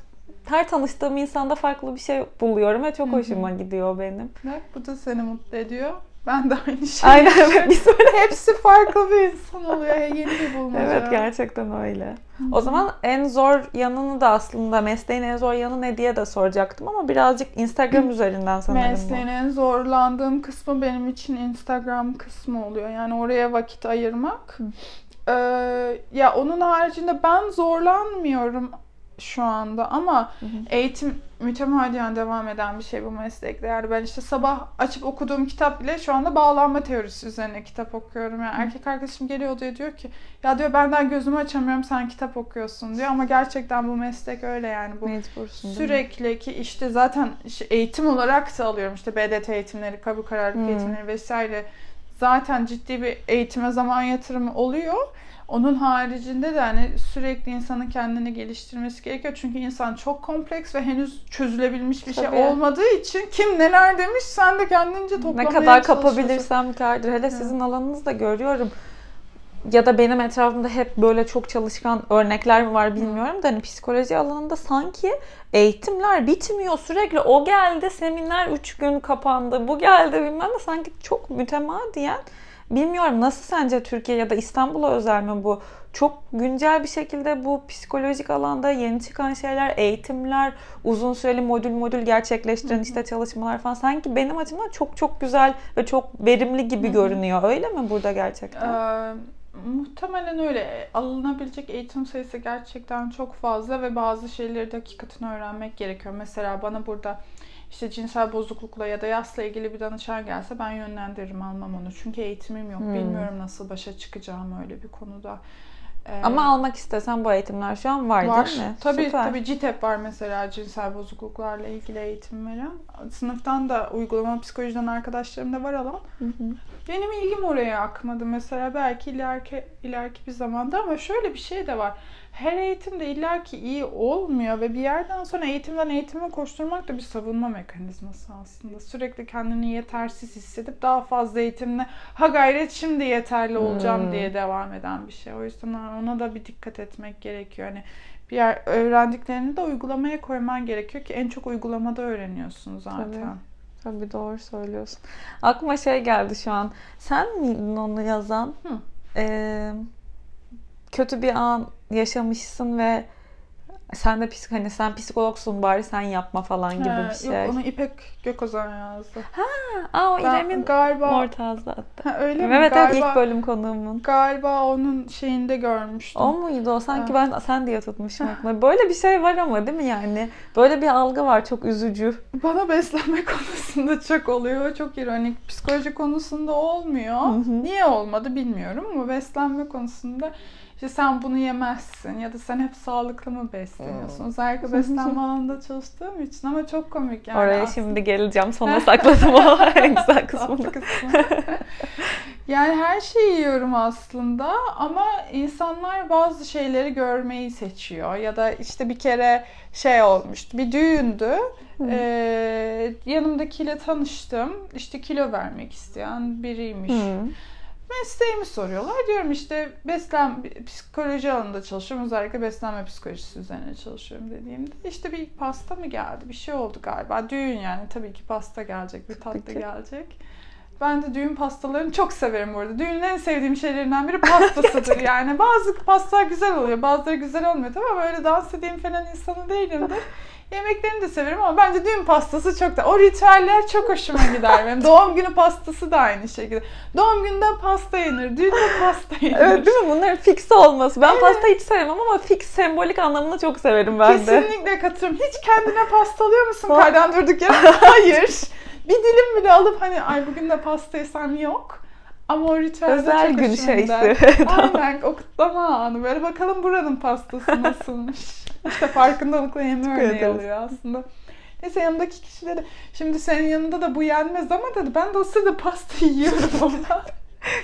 her tanıştığım insanda farklı bir şey buluyorum ve çok Hı hı. hoşuma gidiyor benim. Bak bu da seni mutlu ediyor. Ben de aynı şeyi Aynen biz böyle. Hepsi farklı bir insan oluyor. Yeni bir bulmaca. Evet gerçekten öyle. O zaman en zor yanını da aslında mesleğin en zor yanı ne diye de soracaktım ama birazcık Instagram üzerinden sanırım Mesleğin en zorlandığım kısmı benim için Instagram kısmı oluyor. Yani oraya vakit ayırmak. Ee, ya onun haricinde ben zorlanmıyorum şu anda ama Hı hı. eğitim mütemadiyen devam eden bir şey bu meslekte. Yani ben işte sabah açıp okuduğum kitap bile şu anda bağlanma teorisi üzerine kitap okuyorum. Yani erkek arkadaşım geliyor diyor, diyor ki ya diyor benden gözümü açamıyorum sen kitap okuyorsun diyor ama gerçekten bu meslek öyle yani bu Mecbursun? Sürekli ki işte zaten eğitim olarak da alıyorum işte BDT eğitimleri, kabul kararlılık eğitimleri vesaire. Zaten ciddi bir eğitime zaman yatırımı oluyor. Onun haricinde de hani sürekli insanın kendini geliştirmesi gerekiyor. Çünkü insan çok kompleks ve henüz çözülebilmiş bir Tabii. şey olmadığı için kim neler demiş sen de kendince Ne toplamaya kadar çalışıyorsun. kapabilirsem kârdır. Hele sizin alanınızda görüyorum. Ya da benim etrafımda hep böyle çok çalışkan örnekler mi var bilmiyorum da hani psikoloji alanında sanki eğitimler bitmiyor sürekli. O geldi seminer 3 gün kapandı. Bu geldi bilmem ne sanki çok mütemadiyen. Bilmiyorum nasıl sence Türkiye ya da İstanbul'a özel mi bu? Çok güncel bir şekilde bu psikolojik alanda yeni çıkan şeyler, eğitimler, uzun süreli modül modül gerçekleştiren işte çalışmalar falan sanki benim açımdan çok çok güzel ve çok verimli gibi görünüyor. Öyle mi burada gerçekten? Ee, muhtemelen öyle. Alınabilecek eğitim sayısı gerçekten çok fazla ve bazı şeyleri de hakikaten öğrenmek gerekiyor. Mesela bana burada işte cinsel bozuklukla ya da yasla ilgili bir danışan gelse ben yönlendiririm almam onu. Çünkü eğitimim yok. Hmm. Bilmiyorum nasıl başa çıkacağım öyle bir konuda. Ee, Ama almak istesen bu eğitimler şu an var, var. değil mi? Tabii Süper. tabii CİTEP var mesela cinsel bozukluklarla ilgili eğitim veren. Sınıftan da uygulama psikolojiden arkadaşlarım da var alan. Hı hı. Benim ilgim oraya akmadı mesela belki ileriki ileriki bir zamanda ama şöyle bir şey de var. Her eğitim de illaki iyi olmuyor ve bir yerden sonra eğitimden eğitime koşturmak da bir savunma mekanizması aslında. Sürekli kendini yetersiz hissedip daha fazla eğitimle ha gayret şimdi yeterli olacağım Hmm. diye devam eden bir şey. O yüzden ona da bir dikkat etmek gerekiyor. Hani bir yer öğrendiklerini de uygulamaya koyman gerekiyor ki en çok uygulamada öğreniyorsun zaten. Tabii. Tabii doğru söylüyorsun. Aklıma şey geldi şu an. Sen miydin onu yazan? Hı. Ee, kötü bir an yaşamışsın ve sen de psik hani sen psikologsun bari sen yapma falan gibi Ha, bir şey. Yok onu İpek Gökozan yazdı. Aa o Ben İrem'in galiba Mortaz'da attı. Ha, öyle mi? Evet evet galiba, ilk bölüm konuğumun. galiba onun şeyinde görmüştüm. O muydu o? Sanki Evet. ben sen diye tutmuşum aklımda. Böyle bir şey var ama değil mi yani? Böyle bir algı var çok üzücü. Bana beslenme konusunda çok oluyor. Çok ironik. Psikoloji konusunda olmuyor. Hı hı. Niye olmadı bilmiyorum ama beslenme konusunda işte sen bunu yemezsin ya da sen hep sağlıklı mı besleniyorsun? Özellikle beslenme alanında çalıştığım için ama çok komik yani. Oraya aslında. şimdi geleceğim. Sona sakladım o en güzel kısmını. Yani her şeyi yiyorum aslında ama insanlar bazı şeyleri görmeyi seçiyor. Ya da işte bir kere şey olmuştu. Bir düğündü. Ee, yanımdakiyle tanıştım. İşte kilo vermek isteyen biriymiş. Hı. Mesleğimi soruyorlar. Diyorum işte beslen psikoloji alanında çalışıyorum. Özellikle beslenme psikolojisi üzerine çalışıyorum dediğimde işte bir pasta mı geldi? Bir şey oldu galiba. Düğün yani tabii ki pasta gelecek, bir tatlı ki. gelecek. Ben de düğün pastalarını çok severim bu arada. Düğünün en sevdiğim şeylerinden biri pastasıdır yani. Bazı pastalar güzel oluyor, bazıları güzel olmuyor. Tamam öyle dans edeyim falan insanı değilimdir. Yemeklerini de severim ama bence düğün pastası çok da... O ritüeller çok hoşuma gider benim. Doğum günü pastası da aynı şekilde. Doğum günde pasta yenir, düğünde pasta yenir. Evet değil mi? Bunların fix olması. Ben pasta hiç sevmem ama fix sembolik anlamını çok severim ben de. Kesinlikle katılıyorum. Hiç kendine pasta alıyor musun kardan durduk yere? Hayır. Bir dilim bile alıp hani ay bugün de pasta yesem yok. Ama o ritüel de Özel çok gün hoşuma şeysi. Aynen o kutlama anı. Böyle bakalım buranın pastası nasılmış. işte farkındalıkla yeme örneği oluyor aslında. Neyse yanımdaki kişilere şimdi senin yanında da bu yenmez ama dedi ben de o sırada pasta yiyorum ama.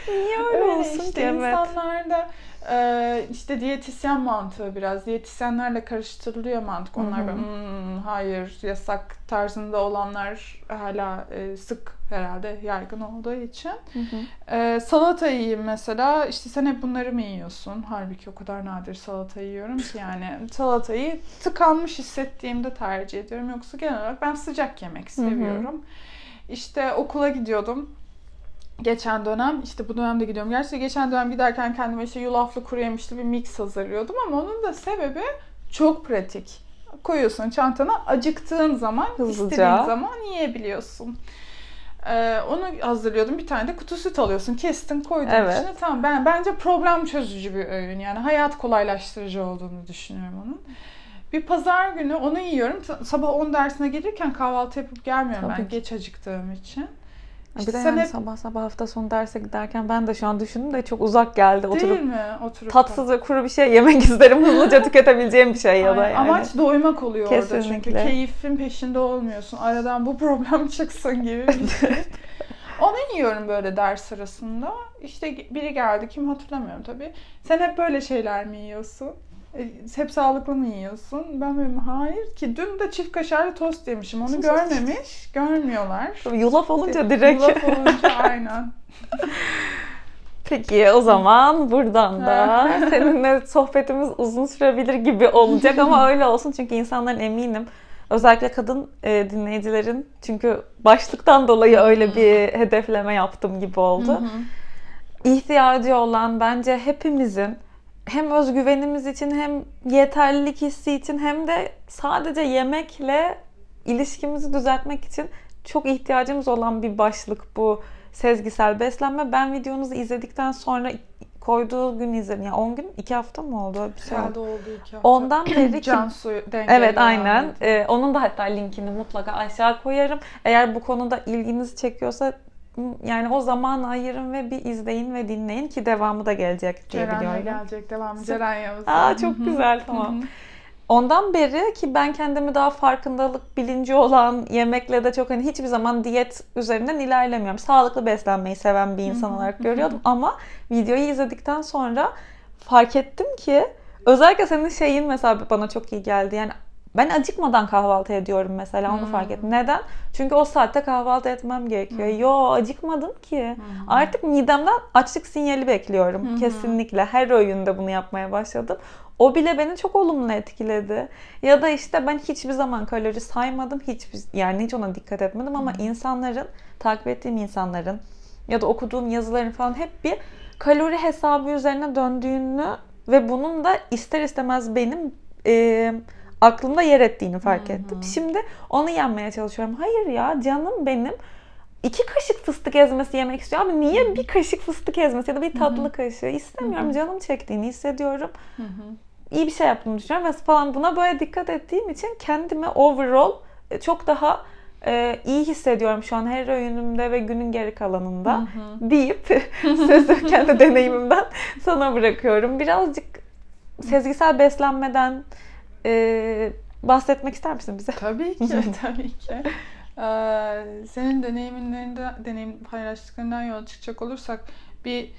Niye öyle, olsun işte ki? Evet. insanlar da e, işte diyetisyen mantığı biraz. Diyetisyenlerle karıştırılıyor mantık. Onlar Hı hı. böyle "Hmm, hayır yasak tarzında olanlar hala e, sık herhalde yaygın olduğu için. Hı hı. E, salata yiyeyim mesela. İşte sen hep bunları mı yiyorsun? Halbuki o kadar nadir salata yiyorum ki yani. Salatayı tıkanmış hissettiğimde tercih ediyorum. Yoksa genel olarak ben sıcak yemek seviyorum. İşte okula gidiyordum. Geçen dönem işte bu dönemde gidiyorum. Gerçi geçen dönem giderken kendime işte yulaflı kuru yemişli bir mix hazırlıyordum ama onun da sebebi çok pratik. Koyuyorsun çantana acıktığın zaman Hızlıca. istediğin zaman yiyebiliyorsun. Ee, onu hazırlıyordum. Bir tane de kutu süt alıyorsun. Kestin koydun Evet. içine. Tamam ben bence problem çözücü bir öğün. Yani hayat kolaylaştırıcı olduğunu düşünüyorum onun. Bir pazar günü onu yiyorum. Sa- Sabah 10 dersine gelirken kahvaltı yapıp gelmiyorum Tabii ben ki. geç acıktığım için. Bir İşte de sen yani hep sabah sabah hafta sonu derse giderken ben de şu an düşündüm de çok uzak geldi. değil Oturup mi? Oturup tatsız ve kuru bir şey yemek isterim. Hızlıca tüketebileceğim bir şey ya da yani. Amaç doymak oluyor orada çünkü Kesinlikle. keyfin peşinde olmuyorsun. Aradan bu problem çıksın gibi bir şey. Onu yiyorum böyle ders sırasında. İşte biri geldi kim hatırlamıyorum tabii. Sen hep böyle şeyler mi yiyorsun? E, Hep sağlıklı mı yiyorsun? Ben böyle hayır ki dün de çift kaşarlı tost yemişim. Onu görmemiş. Görmüyorlar. Yulaf olunca direkt. Yulaf olunca aynen. Peki o zaman buradan da seninle sohbetimiz uzun sürebilir gibi olacak ama öyle olsun çünkü insanların eminim özellikle kadın e, dinleyicilerin çünkü başlıktan dolayı öyle bir hedefleme yaptım gibi oldu. İhtiyacı olan bence hepimizin hem özgüvenimiz için hem yeterlilik hissi için hem de sadece yemekle ilişkimizi düzeltmek için çok ihtiyacımız olan bir başlık bu sezgisel beslenme. Ben videonuzu izledikten sonra koyduğu gün izledim. Yani 10 gün, 2 hafta mı oldu? Bir şey oldu. Oldu iki hafta. Ondan beri ki suyu dengeli Evet aynen. Ee, onun da hatta linkini mutlaka aşağı koyarım. Eğer bu konuda ilginizi çekiyorsa yani o zaman ayırın ve bir izleyin ve dinleyin ki devamı da gelecek diye Ceren'le biliyorum. gelecek devamı. Ceren Yavuz. Aa çok güzel tamam. Ondan beri ki ben kendimi daha farkındalık bilinci olan yemekle de çok hani hiçbir zaman diyet üzerinden ilerlemiyorum. Sağlıklı beslenmeyi seven bir insan olarak görüyordum ama videoyu izledikten sonra fark ettim ki özellikle senin şeyin mesela bana çok iyi geldi. Yani ben acıkmadan kahvaltı ediyorum mesela onu Hmm. fark ettim. Neden? Çünkü o saatte kahvaltı etmem gerekiyor. Yo acıkmadım ki. Artık midemden açlık sinyali bekliyorum. Hı. Kesinlikle her öğünde bunu yapmaya başladım. O bile beni çok olumlu etkiledi. Ya da işte ben hiçbir zaman kalori saymadım. Hiçbir yani hiç ona dikkat etmedim ama insanların takip ettiğim insanların ya da okuduğum yazıların falan hep bir kalori hesabı üzerine döndüğünü ve bunun da ister istemez benim e, aklımda yer ettiğini fark Hı hı. ettim. Şimdi onu yenmeye çalışıyorum. Hayır ya canım benim iki kaşık fıstık ezmesi yemek istiyor. Abi niye bir kaşık fıstık ezmesi ya da bir tatlı kaşığı istemiyorum. Canım çektiğini hissediyorum. Hı hı. İyi bir şey yaptığımı düşünüyorum ve falan buna böyle dikkat ettiğim için kendimi overall e, çok daha e, iyi hissediyorum şu an her öğünümde ve günün geri kalanında Hı hı. deyip sözü kendi deneyimimden sana bırakıyorum. Birazcık sezgisel beslenmeden e, bahsetmek ister misin bize? Tabii ki, tabii ki. Ee, senin deneyimlerinde, deneyim paylaştıklarından yola çıkacak olursak bir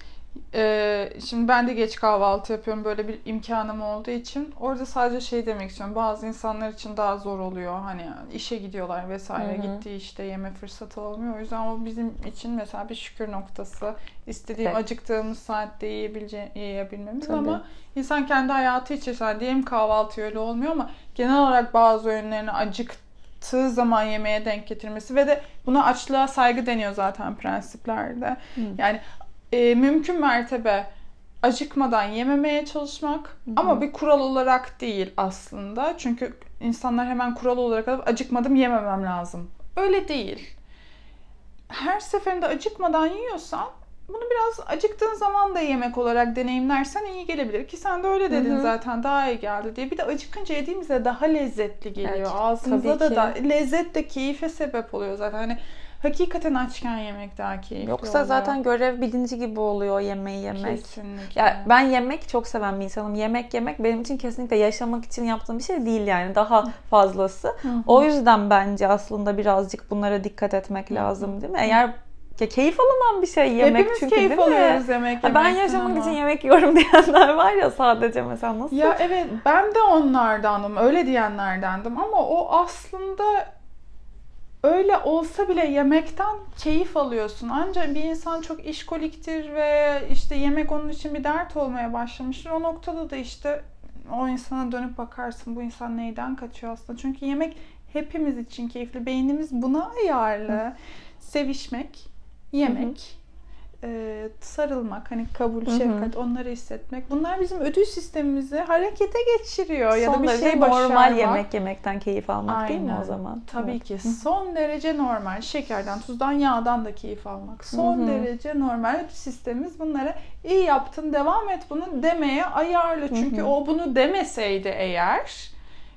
e, şimdi ben de geç kahvaltı yapıyorum böyle bir imkanım olduğu için orada sadece şey demek istiyorum bazı insanlar için daha zor oluyor hani işe gidiyorlar vesaire Hı hı. gittiği işte yeme fırsatı olmuyor o yüzden o bizim için mesela bir şükür noktası istediğim Evet. acıktığımız saatte yiyebilece yiyebilmemiz Tabii. ama insan kendi hayatı içerisinde diyelim kahvaltı öyle olmuyor ama genel olarak bazı öğünlerini acıktığı zaman yemeğe denk getirmesi ve de buna açlığa saygı deniyor zaten prensiplerde. Hı. Yani e, mümkün mertebe acıkmadan yememeye çalışmak ama bir kural olarak değil aslında. Çünkü insanlar hemen kural olarak alıp acıkmadım yememem lazım. Öyle değil. Her seferinde acıkmadan yiyorsan bunu biraz acıktığın zaman da yemek olarak deneyimlersen iyi gelebilir. Ki sen de öyle dedin Hı hı. zaten daha iyi geldi diye. Bir de acıkınca yediğimizde daha lezzetli geliyor. Evet, Ağzımıza da, da lezzet de keyfe sebep oluyor zaten. Hani hakikaten açken yemek daha keyifli Yoksa oluyor. zaten görev bilinci gibi oluyor yemeği yemek. Kesinlikle. Ya ben yemek çok seven bir insanım. Yemek yemek benim için kesinlikle yaşamak için yaptığım bir şey değil yani. Daha fazlası. O yüzden bence aslında birazcık bunlara dikkat etmek lazım değil mi? Eğer ya keyif alınan bir şey yemek Hepimiz çünkü keyif değil mi? alıyoruz yemek Ha, ben yaşamak ama. için yemek yiyorum diyenler var ya sadece mesela nasıl? Ya evet ben de onlardanım. Öyle diyenlerdendim ama o aslında öyle olsa bile yemekten keyif alıyorsun. Ancak bir insan çok işkoliktir ve işte yemek onun için bir dert olmaya başlamıştır. O noktada da işte o insana dönüp bakarsın bu insan neyden kaçıyor aslında. Çünkü yemek hepimiz için keyifli. Beynimiz buna ayarlı. Sevişmek, yemek, e, sarılmak, hani kabul, Hı hı. şefkat, onları hissetmek. Bunlar bizim ödül sistemimizi harekete geçiriyor ya da Son bir derece şey normal başarmak. yemek yemekten keyif almak değil mi Aynen. o zaman? Tabii Evet. ki. Son derece normal. Şekerden, tuzdan, yağdan da keyif almak. Son Hı hı. derece normal. Ödül sistemimiz bunlara iyi yaptın, devam et bunu demeye ayarlı. Çünkü hı. o bunu demeseydi eğer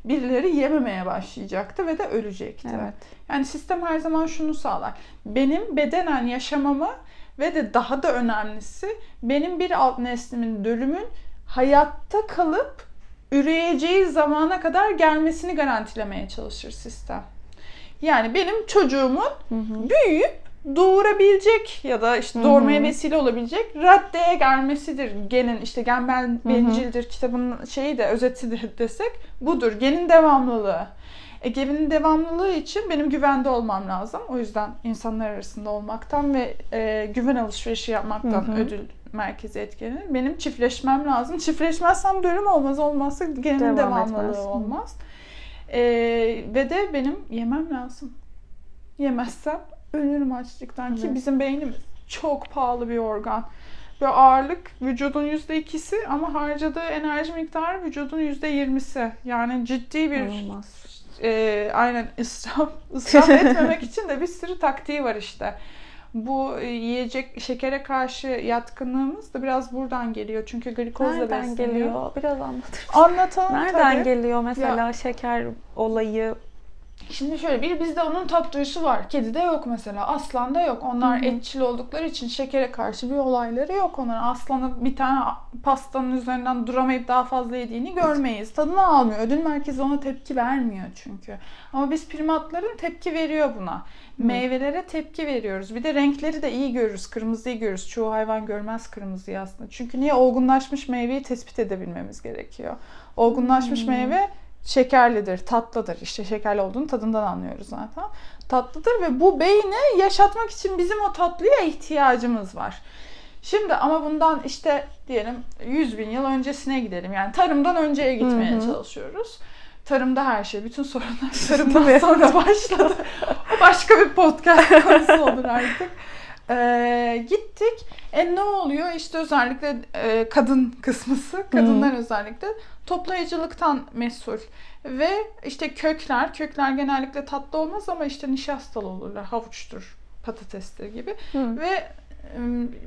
birileri yememeye başlayacaktı ve de ölecekti. Evet. Yani sistem her zaman şunu sağlar. Benim bedenen yaşamamı ve de daha da önemlisi benim bir alt neslimin dölümün hayatta kalıp üreyeceği zamana kadar gelmesini garantilemeye çalışır sistem. Yani benim çocuğumun Hı hı. büyüyüp doğurabilecek ya da işte doğurmaya vesile olabilecek raddeye gelmesidir. Genin işte gen ben bencildir kitabın şeyi de özetidir desek budur. Genin devamlılığı. E, genin devamlılığı için benim güvende olmam lazım. O yüzden insanlar arasında olmaktan ve e, güven alışverişi yapmaktan Hı hı. ödül merkezi etkilenir. Benim çiftleşmem lazım. Çiftleşmezsem bölüm olmaz. Olmazsa genin Devam devamlılığı etmez. Olmaz. E, ve de benim yemem lazım. Yemezsem ölürüm açlıktan ki Evet. bizim beynimiz çok pahalı bir organ. Ve ağırlık vücudun yüzde ikisi ama harcadığı enerji miktarı vücudun yüzde yirmisi. Yani ciddi bir İnanılmaz. E, aynen israf, israf etmemek için de bir sürü taktiği var işte. Bu e, yiyecek şekere karşı yatkınlığımız da biraz buradan geliyor. Çünkü glikozla Nereden besleniyor. geliyor? Biraz anlatır Anlatalım Nereden tabii. geliyor mesela şeker olayı? Şimdi şöyle bir bizde onun tat duyusu var. Kedide yok mesela. Aslanda yok. Onlar Hı hı. etçil oldukları için şekere karşı bir olayları yok onların. Aslanı bir tane pastanın üzerinden duramayıp daha fazla yediğini görmeyiz. Tadını almıyor. Ödül merkezi ona tepki vermiyor çünkü. Ama biz primatların tepki veriyor buna. Meyvelere tepki veriyoruz. Bir de renkleri de iyi görürüz. Kırmızıyı görürüz. Çoğu hayvan görmez kırmızıyı aslında. Çünkü niye? Olgunlaşmış meyveyi tespit edebilmemiz gerekiyor. Olgunlaşmış Hmm. meyve şekerlidir, tatlıdır. İşte şekerli olduğunu tadından anlıyoruz zaten. Tatlıdır ve bu beyni yaşatmak için bizim o tatlıya ihtiyacımız var. Şimdi ama bundan işte diyelim 100 bin yıl öncesine gidelim. Yani tarımdan önceye gitmeye Hı hı. çalışıyoruz. Tarımda her şey, bütün sorunlar tarımdan sonra başladı. O başka bir podcast konusu olur artık. Ee, gittik. E ne oluyor? İşte özellikle e, kadın kısmısı, kadınlar özellikle toplayıcılıktan mesul. Ve işte kökler, kökler genellikle tatlı olmaz ama işte nişastalı olurlar. Havuçtur, patatestir gibi. Hı. Ve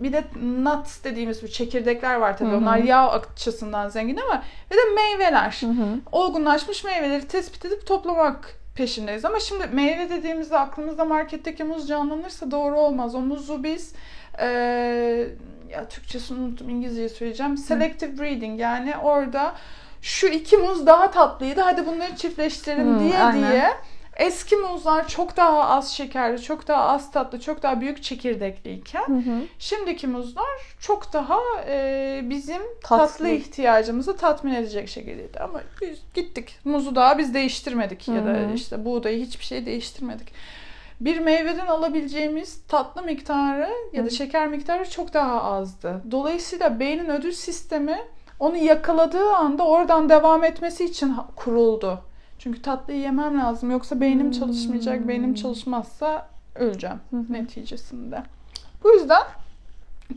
bir de nuts dediğimiz bu çekirdekler var tabii. Hı hı. Onlar yağ açısından zengin ama ve de meyveler. Hı hı. Olgunlaşmış meyveleri tespit edip toplamak peşindeyiz. Ama şimdi meyve dediğimizde aklımızda marketteki muz canlanırsa doğru olmaz. O muzu biz eee ya Türkçesini unuttum İngilizceyi söyleyeceğim. Selective breeding yani orada şu iki muz daha tatlıydı hadi bunları çiftleştirelim Hı, diye aynen. diye eski muzlar çok daha az şekerli, çok daha az tatlı, çok daha büyük çekirdekliyken Hı hı. Şimdiki muzlar çok daha e, bizim Tatlı. tatlı. ihtiyacımızı tatmin edecek şekildeydi. Ama biz gittik. Muzu daha biz değiştirmedik ya Hı da hı. işte buğdayı hiçbir şey değiştirmedik. Bir meyveden alabileceğimiz tatlı miktarı ya da Hı. şeker miktarı çok daha azdı. Dolayısıyla beynin ödül sistemi onu yakaladığı anda oradan devam etmesi için kuruldu. Çünkü tatlıyı yemem lazım yoksa beynim Hmm. çalışmayacak. Beynim çalışmazsa öleceğim neticesinde. Bu yüzden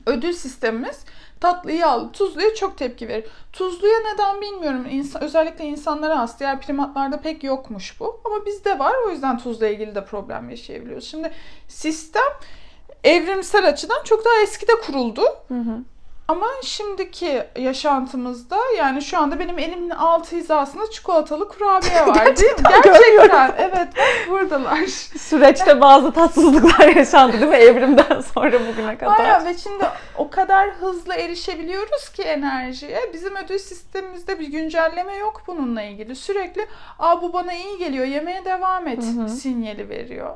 ödül sistemimiz tatlıyı al, tuzluya çok tepki verir. Tuzluya neden bilmiyorum. İnsan, özellikle insanlara has. Diğer primatlarda pek yokmuş bu. Ama bizde var. O yüzden tuzla ilgili de problem yaşayabiliyoruz. Şimdi sistem evrimsel açıdan çok daha eskide kuruldu. Hı hı. Ama şimdiki yaşantımızda yani şu anda benim elimin altı hizasında çikolatalı kurabiye var değil mi? Gerçekten. Evet buradalar. Süreçte bazı tatsızlıklar yaşandı değil mi evrimden sonra bugüne kadar? Aynen ve şimdi o kadar hızlı erişebiliyoruz ki enerjiye. Bizim ödül sistemimizde bir güncelleme yok bununla ilgili. Sürekli aa bu bana iyi geliyor yemeye devam et Hı hı. sinyali veriyor.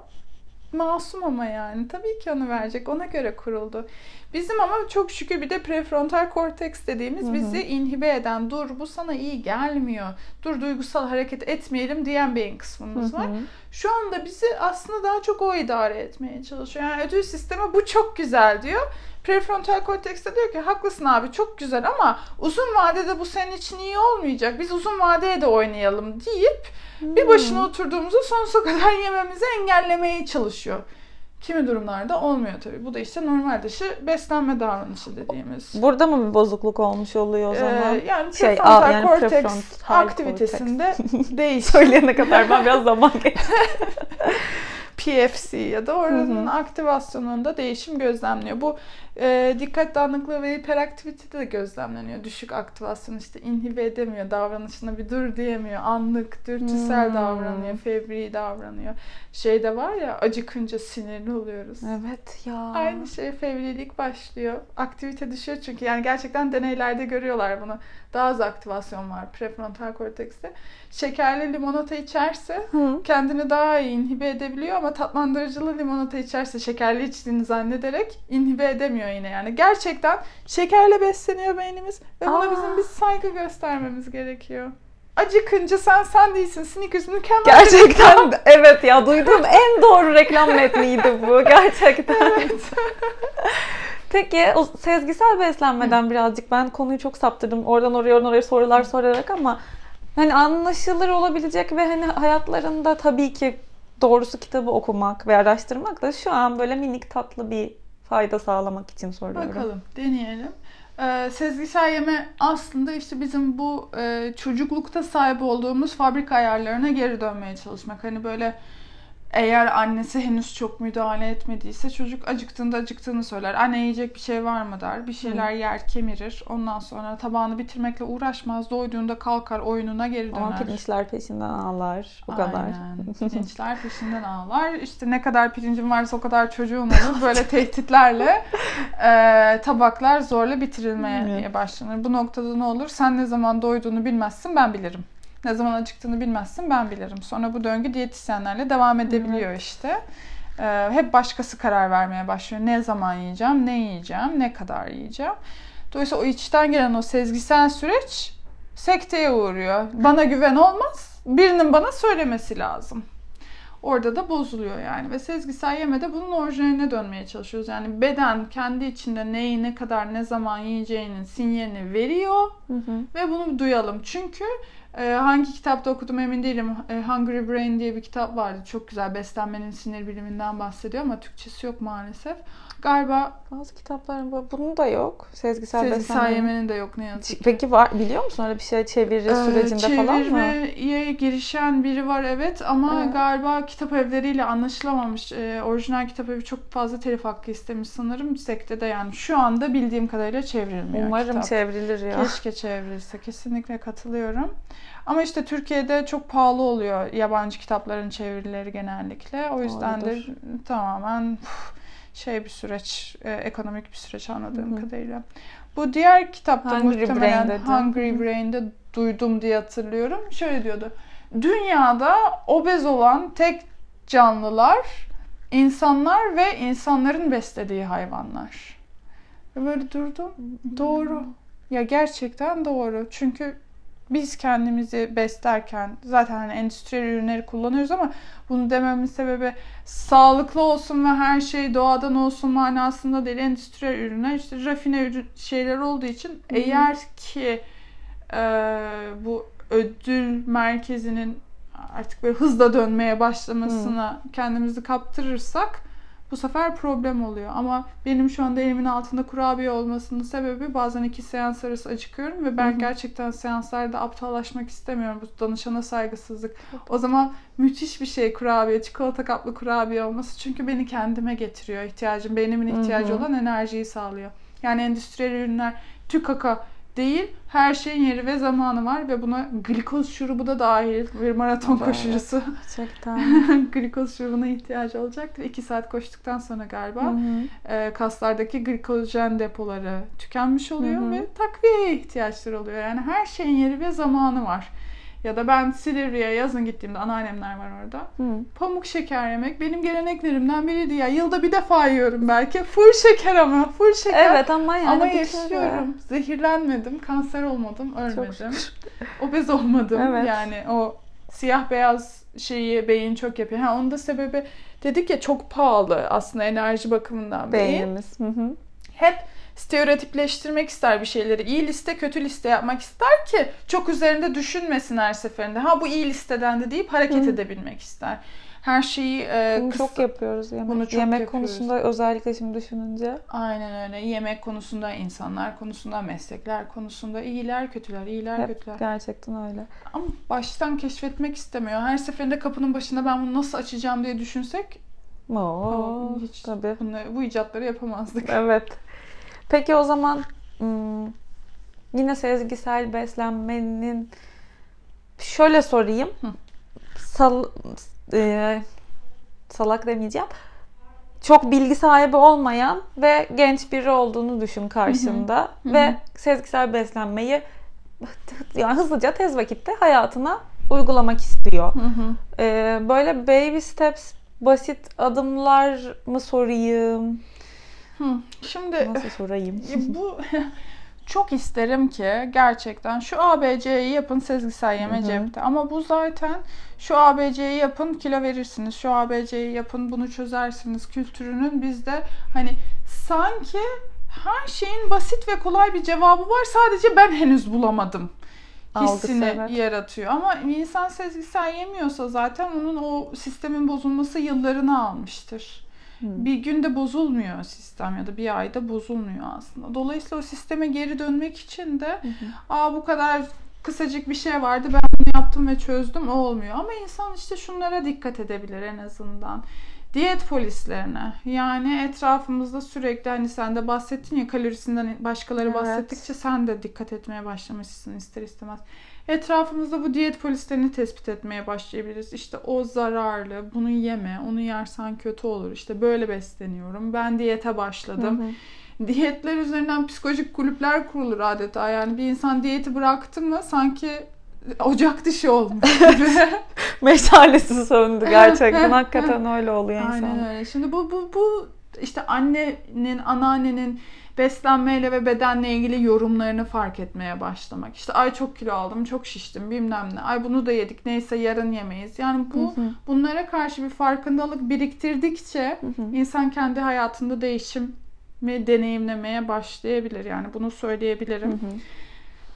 Masum ama yani. Tabii ki onu verecek. Ona göre kuruldu. Bizim ama çok şükür bir de prefrontal korteks dediğimiz Hı hı. bizi inhibe eden, dur bu sana iyi gelmiyor, dur duygusal hareket etmeyelim diyen beyin kısmımız Hı var. Şu anda bizi aslında daha çok o idare etmeye çalışıyor. Yani ödül sistemi bu çok güzel diyor. Prefrontal korteks de diyor ki haklısın abi çok güzel ama uzun vadede bu senin için iyi olmayacak. Biz uzun vadeye de oynayalım deyip bir başına oturduğumuzda sonsuza kadar yememizi engellemeye çalışıyor. Kimi durumlarda olmuyor tabii. Bu da işte normal dışı beslenme davranışı dediğimiz. Burada mı bir bozukluk olmuş oluyor o zaman? Ee, yani Şey, prefrontal yani korteks prefrontal aktivitesinde değişiyor. Söyleyene kadar ben biraz zaman geçti. PFC ya da oranın aktivasyonunda değişim gözlemliyor. Bu e, dikkat dağınıklığı ve hiperaktivite de gözlemleniyor. Düşük aktivasyon işte inhibe edemiyor, davranışına bir dur diyemiyor, anlık, dürtüsel Hmm. davranıyor, fevri davranıyor. Şey de var ya acıkınca sinirli oluyoruz. Evet ya. Aynı şey fevrilik başlıyor. Aktivite düşüyor çünkü yani gerçekten deneylerde görüyorlar bunu. Daha az aktivasyon var prefrontal kortekste. Şekerli limonata içerse Hı. kendini daha iyi inhibe edebiliyor ama tatlandırıcılı limonata içerse şekerli içtiğini zannederek inhibe edemiyor yine yani. Gerçekten şekerle besleniyor beynimiz ve buna Aa. bizim bir saygı göstermemiz gerekiyor. Acıkınca sen sen değilsin. Snickers mükemmel. Gerçekten evet ya duyduğum en doğru reklam metniydi bu gerçekten. Evet. Peki o sezgisel beslenmeden birazcık ben konuyu çok saptırdım. Oradan oraya oradan oraya sorular sorarak ama hani anlaşılır olabilecek ve hani hayatlarında tabii ki doğrusu kitabı okumak ve araştırmak da şu an böyle minik tatlı bir fayda sağlamak için soruyorum. Bakalım, deneyelim. Ee, sezgisel yeme aslında işte bizim bu e, çocuklukta sahip olduğumuz fabrika ayarlarına geri dönmeye çalışmak. Hani böyle eğer annesi henüz çok müdahale etmediyse çocuk acıktığında acıktığını söyler. Anne yiyecek bir şey var mı der. Bir şeyler yer, kemirir. Ondan sonra tabağını bitirmekle uğraşmaz. Doyduğunda kalkar, oyununa geri döner. Ama pirinçler peşinden ağlar. Bu kadar. Aynen. Pirinçler peşinden ağlar. İşte ne kadar pirincin varsa o kadar çocuğun olur. Böyle tehditlerle e, tabaklar zorla bitirilmeye başlanır. Bu noktada ne olur? Sen ne zaman doyduğunu bilmezsin ben bilirim. Ne zaman acıktığını bilmezsin ben bilirim. Sonra bu döngü diyetisyenlerle devam edebiliyor işte. E, hep başkası karar vermeye başlıyor. Ne zaman yiyeceğim, ne yiyeceğim, ne kadar yiyeceğim. Dolayısıyla o içten gelen o sezgisel süreç sekteye uğruyor. Bana güven olmaz. Birinin bana söylemesi lazım. Orada da bozuluyor yani. Ve sezgisel yemede bunun orijinaline dönmeye çalışıyoruz. Yani beden kendi içinde neyi ne kadar ne zaman yiyeceğinin sinyalini veriyor Hı hı. ve bunu duyalım. Çünkü e, hangi kitapta okudum emin değilim. E, Hungry Brain diye bir kitap vardı. Çok güzel beslenmenin sinir biliminden bahsediyor ama Türkçesi yok maalesef. Galiba Bazı kitapların bu- bunun da yok. Sezgisel, sezgisel beslenme. yemenin de yok ne yazık ki. Peki var biliyor musun öyle bir şey çeviri Ee, sürecinde falan mı? Çevirmeye girişen biri var evet ama Evet. galiba kitap evleriyle anlaşılamamış. Ee, orijinal kitap evi çok fazla telif hakkı istemiş sanırım. Sekte de yani şu anda bildiğim kadarıyla çevrilmiyor Umarım kitap. çevrilir ya. Keşke çevrilse. Kesinlikle katılıyorum. Ama işte Türkiye'de çok pahalı oluyor yabancı kitapların çevirileri genellikle. O yüzden de Doğrudur. tamamen uf, şey bir süreç, e, ekonomik bir süreç anladığım Hı hı. kadarıyla. Bu diğer kitapta Hungry muhtemelen Brain dedi. Hungry. Brain'de duydum diye hatırlıyorum. Şöyle diyordu. Dünyada obez olan tek canlılar insanlar ve insanların beslediği hayvanlar. Böyle durdum. Doğru. Ya gerçekten doğru. Çünkü biz kendimizi beslerken zaten hani endüstriyel ürünleri kullanıyoruz ama bunu dememin sebebi sağlıklı olsun ve her şey doğadan olsun manasında değil. Endüstriyel ürünler işte rafine ürün şeyler olduğu için eğer ki e, bu ödül merkezinin artık böyle hızla dönmeye başlamasına kendimizi kaptırırsak bu sefer problem oluyor. Ama benim şu anda elimin altında kurabiye olmasının sebebi bazen iki seans arası acıkıyorum ve ben Hı hı. gerçekten seanslarda aptallaşmak istemiyorum. Bu danışana saygısızlık. O zaman müthiş bir şey kurabiye, çikolata kaplı kurabiye olması. Çünkü beni kendime getiriyor ihtiyacım. Beynimin ihtiyacı Hı hı. olan enerjiyi sağlıyor. Yani endüstriyel ürünler tükaka değil. Her şeyin yeri ve zamanı var ve buna glikoz şurubu da dahil. Bir maraton Evet. koşucusu Gerçekten. glikoz şurubuna ihtiyacı olacaktır. 2 saat koştuktan sonra galiba Hı hı. e, kaslardaki glikojen depoları tükenmiş oluyor Hı hı. ve takviyeye ihtiyaçları oluyor. Yani her şeyin yeri ve zamanı var. Ya da ben Silivri'ye yazın gittiğimde anneannemler var orada. Hı. Pamuk şeker yemek benim geleneklerimden biriydi ya. Yılda bir defa yiyorum belki. Full şeker ama. Full şeker. Evet ama yani ama bir kere- yaşıyorum. Zehirlenmedim, kanser olmadım, ölmedim. Obez olmadım. Evet. Yani o siyah beyaz şeyi beyin çok yapıyor. Ha onun da sebebi dedik ya çok pahalı aslında enerji bakımından beyin. Beynimiz. Hı hı. Hep stereotipleştirmek ister bir şeyleri. İyi liste, kötü liste yapmak ister ki çok üzerinde düşünmesin her seferinde. Ha bu iyi listeden de deyip hareket Hı. edebilmek ister. Her şeyi e, Bunu kıs- çok yapıyoruz yemek. Bunu çok yemek yapıyoruz. konusunda özellikle şimdi düşününce. Aynen öyle. Yemek konusunda, insanlar konusunda, meslekler konusunda iyiler, kötüler, iyiler, Hep kötüler. gerçekten öyle. Ama baştan keşfetmek istemiyor. Her seferinde kapının başında ben bunu nasıl açacağım diye düşünsek Oo, aa, hiç tabii. bunları, bu icatları yapamazdık. Evet. Peki o zaman hmm, yine sezgisel beslenmenin şöyle sorayım. Sal, e, salak demeyeceğim. Çok bilgi sahibi olmayan ve genç biri olduğunu düşün karşında ve sezgisel beslenmeyi yani hızlıca tez vakitte hayatına uygulamak istiyor. Hı hı. Ee, böyle baby steps, basit adımlar mı sorayım? Hı. Şimdi Nasıl sorayım? bu çok isterim ki gerçekten şu ABC'yi yapın sezgisel yeme cepte. Ama bu zaten şu ABC'yi yapın kilo verirsiniz. Şu ABC'yi yapın bunu çözersiniz kültürünün bizde hani sanki her şeyin basit ve kolay bir cevabı var. Sadece ben henüz bulamadım Algısı, hissini evet. yaratıyor. Ama insan sezgisel yemiyorsa zaten onun o sistemin bozulması yıllarını almıştır. Hmm. Bir günde bozulmuyor sistem ya da bir ayda bozulmuyor aslında. Dolayısıyla o sisteme geri dönmek için de aa bu kadar kısacık bir şey vardı ben bunu yaptım ve çözdüm o olmuyor. Ama insan işte şunlara dikkat edebilir en azından. Diyet polislerine yani etrafımızda sürekli hani sen de bahsettin ya kalorisinden başkaları Evet. bahsettikçe sen de dikkat etmeye başlamışsın ister istemez. Etrafımızda bu diyet polislerini tespit etmeye başlayabiliriz. İşte o zararlı, bunu yeme, onu yersen kötü olur. İşte böyle besleniyorum. Ben diyete başladım. Hı hı. Diyetler üzerinden psikolojik kulüpler kurulur adeta. Yani bir insan diyeti bıraktı mı sanki ocak dışı olmuş gibi. Meşalesi söndü gerçekten. Hakikaten öyle oluyor insan. Aynen öyle. Şimdi bu bu bu işte annenin, anneannenin beslenmeyle ve bedenle ilgili yorumlarını fark etmeye başlamak. İşte ay çok kilo aldım, çok şiştim bilmem ne. Ay bunu da yedik neyse yarın yemeyiz. Yani bu Hı hı. bunlara karşı bir farkındalık biriktirdikçe Hı hı. insan kendi hayatında değişim deneyimlemeye başlayabilir. Yani bunu söyleyebilirim. Hı hı.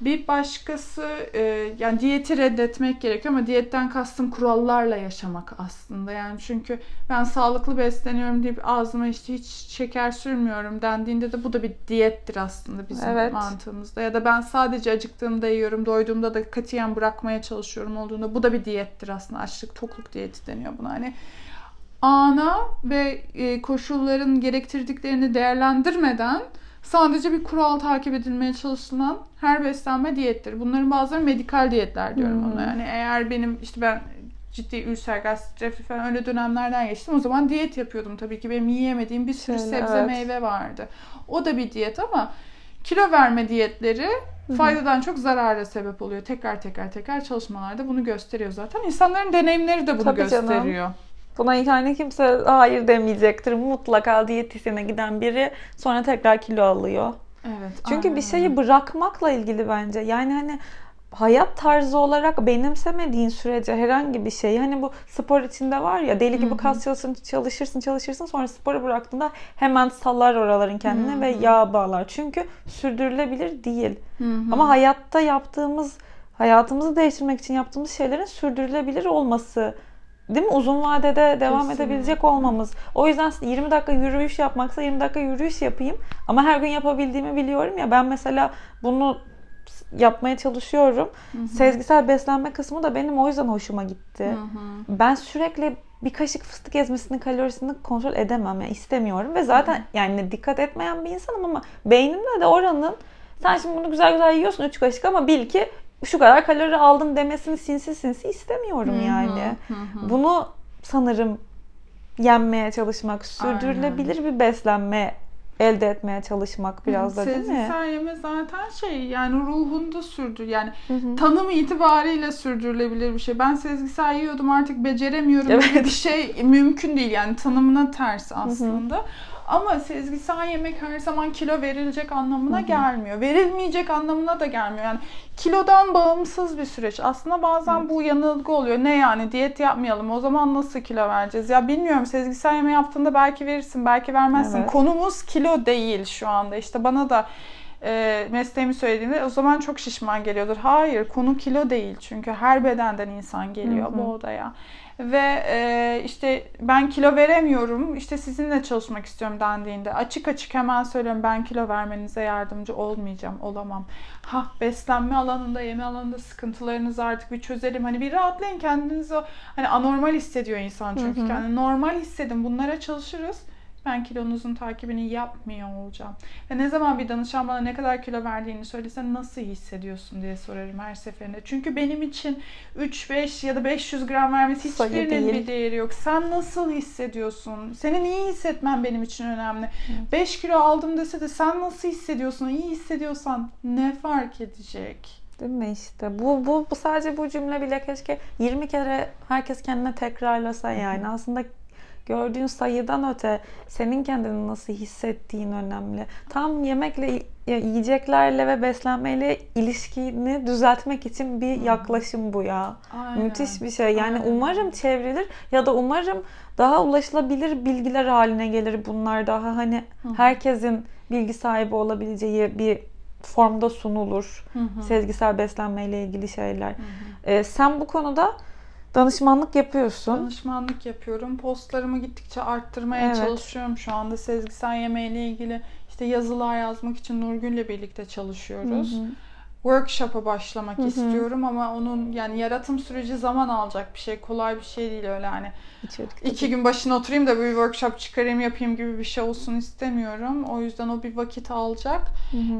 Bir başkası e, yani diyeti reddetmek gerekiyor ama diyetten kastım kurallarla yaşamak aslında. Yani çünkü ben sağlıklı besleniyorum deyip ağzıma işte hiç şeker sürmüyorum dendiğinde de bu da bir diyettir aslında bizim Evet. mantığımızda. Ya da ben sadece acıktığımda yiyorum, doyduğumda da katiyen bırakmaya çalışıyorum olduğunda bu da bir diyettir aslında. Açlık tokluk diyeti deniyor buna. Hani ana ve e, koşulların gerektirdiklerini değerlendirmeden sadece bir kural takip edilmeye çalışılan her beslenme diyettir. Bunların bazıları medikal diyetler diyorum hı. ona. Yani eğer benim işte ben ciddi ülser, gastrit, falan öyle dönemlerden geçtim. O zaman diyet yapıyordum tabii ki. Benim yiyemediğim bir sürü Şöyle, sebze evet. meyve vardı. O da bir diyet ama kilo verme diyetleri faydadan çok zarara sebep oluyor. Tekrar tekrar tekrar çalışmalarda bunu gösteriyor zaten. İnsanların deneyimleri de bunu Tabii canım. Buna yani kimse hayır demeyecektir. Mutlaka diyetisyene giden biri sonra tekrar kilo alıyor. Evet. Çünkü aynen bir şeyi bırakmakla ilgili bence. Yani hani hayat tarzı olarak benimsemediğin sürece herhangi bir şey hani bu spor içinde var ya deli gibi kas çalışırsın çalışırsın çalışırsın sonra sporu bıraktığında hemen sallar oraların kendine ve yağ bağlar. Çünkü sürdürülebilir değil. Ama hayatta yaptığımız hayatımızı değiştirmek için yaptığımız şeylerin sürdürülebilir olması Değil mi? Uzun vadede devam Kesinlikle. edebilecek olmamız. O yüzden 20 dakika yürüyüş yapmaksa 20 dakika yürüyüş yapayım. Ama her gün yapabildiğimi biliyorum ya. Ben mesela bunu yapmaya çalışıyorum. Hı hı. Sezgisel beslenme kısmı da benim o yüzden hoşuma gitti. Hı hı. Ben sürekli bir kaşık fıstık ezmesinin kalorisini kontrol edemem. Yani istemiyorum ve zaten yani dikkat etmeyen bir insanım ama beynimde de oranın sen şimdi bunu güzel güzel yiyorsun 3 kaşık ama bil ki şu kadar kalori aldın demesini sinsi sinsi istemiyorum yani. Bunu sanırım yenmeye çalışmak, sürdürülebilir bir beslenme elde etmeye çalışmak biraz da değil mi? Sezgisel yeme zaten şey yani ruhunda sürdür yani tanım itibariyle sürdürülebilir bir şey. Ben sezgisel yiyordum artık beceremiyorum Evet. gibi bir şey mümkün değil yani tanımına ters aslında. Ama sezgisel yemek her zaman kilo verilecek anlamına gelmiyor. Verilmeyecek anlamına da gelmiyor. Yani kilodan bağımsız bir süreç. Aslında bazen bu yanılgı oluyor. Ne yani diyet yapmayalım o zaman nasıl kilo vereceğiz? Ya bilmiyorum sezgisel yeme yaptığında belki verirsin belki vermezsin. Evet. Konumuz kilo değil şu anda. İşte bana da e, mesleğimi söylediğinde o zaman çok şişman geliyordur. Hayır konu kilo değil çünkü her bedenden insan geliyor bu odaya. Ve e, işte ben kilo veremiyorum işte sizinle çalışmak istiyorum dendiğinde açık açık hemen söylüyorum ben kilo vermenize yardımcı olmayacağım olamam. Ha beslenme alanında yeme alanında sıkıntılarınızı artık bir çözelim hani bir rahatlayın kendinizi hani anormal hissediyor insan çünkü kendini normal hissedin bunlara çalışırız. Ben kilonuzun takibini yapmıyor olacağım. Ve ne zaman bir danışan bana ne kadar kilo verdiğini söylese nasıl hissediyorsun diye sorarım her seferinde. Çünkü benim için 3, 5 ya da 500 gram vermesi hiçbirinin bir değeri yok. Sen nasıl hissediyorsun? Senin iyi hissetmen benim için önemli. 5 kilo aldım dese de sen nasıl hissediyorsun? İyi hissediyorsan ne fark edecek? Değil mi işte? Bu, bu, bu sadece bu cümle bile keşke 20 kere herkes kendine tekrarlasa yani. Aslında gördüğün sayıdan öte senin kendini nasıl hissettiğin önemli. Tam yemekle, yiyeceklerle ve beslenmeyle ilişkini düzeltmek için bir yaklaşım bu ya. Aynen. Müthiş bir şey. Yani Aynen. umarım çevrilir ya da umarım daha ulaşılabilir bilgiler haline gelir bunlar daha hani herkesin bilgi sahibi olabileceği bir formda sunulur. Sezgisel beslenmeyle ilgili şeyler. Ee, sen bu konuda danışmanlık yapıyorsun. Danışmanlık yapıyorum. Postlarımı gittikçe arttırmaya Evet. çalışıyorum. Şu anda sezgisel yemeğiyle ilgili işte yazılar yazmak için Nurgül'le birlikte çalışıyoruz. Workshop'a başlamak istiyorum ama onun yani yaratım süreci zaman alacak bir şey. Kolay bir şey değil öyle hani. İçerik. İki gün başına oturayım da bir workshop çıkarayım yapayım gibi bir şey olsun istemiyorum. O yüzden o bir vakit alacak.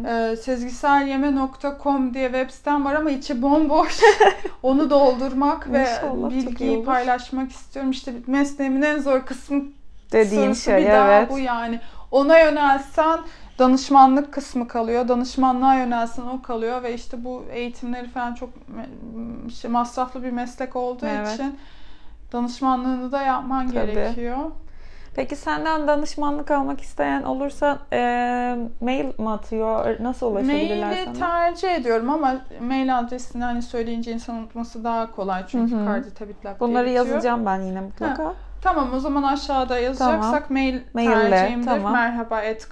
Ee, sezgiselyeme.com diye web sitem var ama içi bomboş. Onu doldurmak ve İnşallah, bilgiyi paylaşmak istiyorum. İşte mesleğimin en zor kısmı Dediğin sorusu şey bir daha evet. bu yani. Ona yönelsen danışmanlık kısmı kalıyor. Danışmanlığa yönelsen o kalıyor ve işte bu eğitimleri falan çok masraflı bir meslek olduğu Evet. için danışmanlığını da yapman Tabii. gerekiyor. Peki senden danışmanlık almak isteyen olursa e, mail mi atıyor? Nasıl ulaşabilirler Maili sana? tercih ediyorum ama mail adresini hani söyleyince insan unutması daha kolay çünkü Hı hı. karditabitler Bunları yazacağım ben yine mutlaka. Tamam o zaman aşağıda yazacaksak mail Maille, tercihimdir. tamam. Merhaba et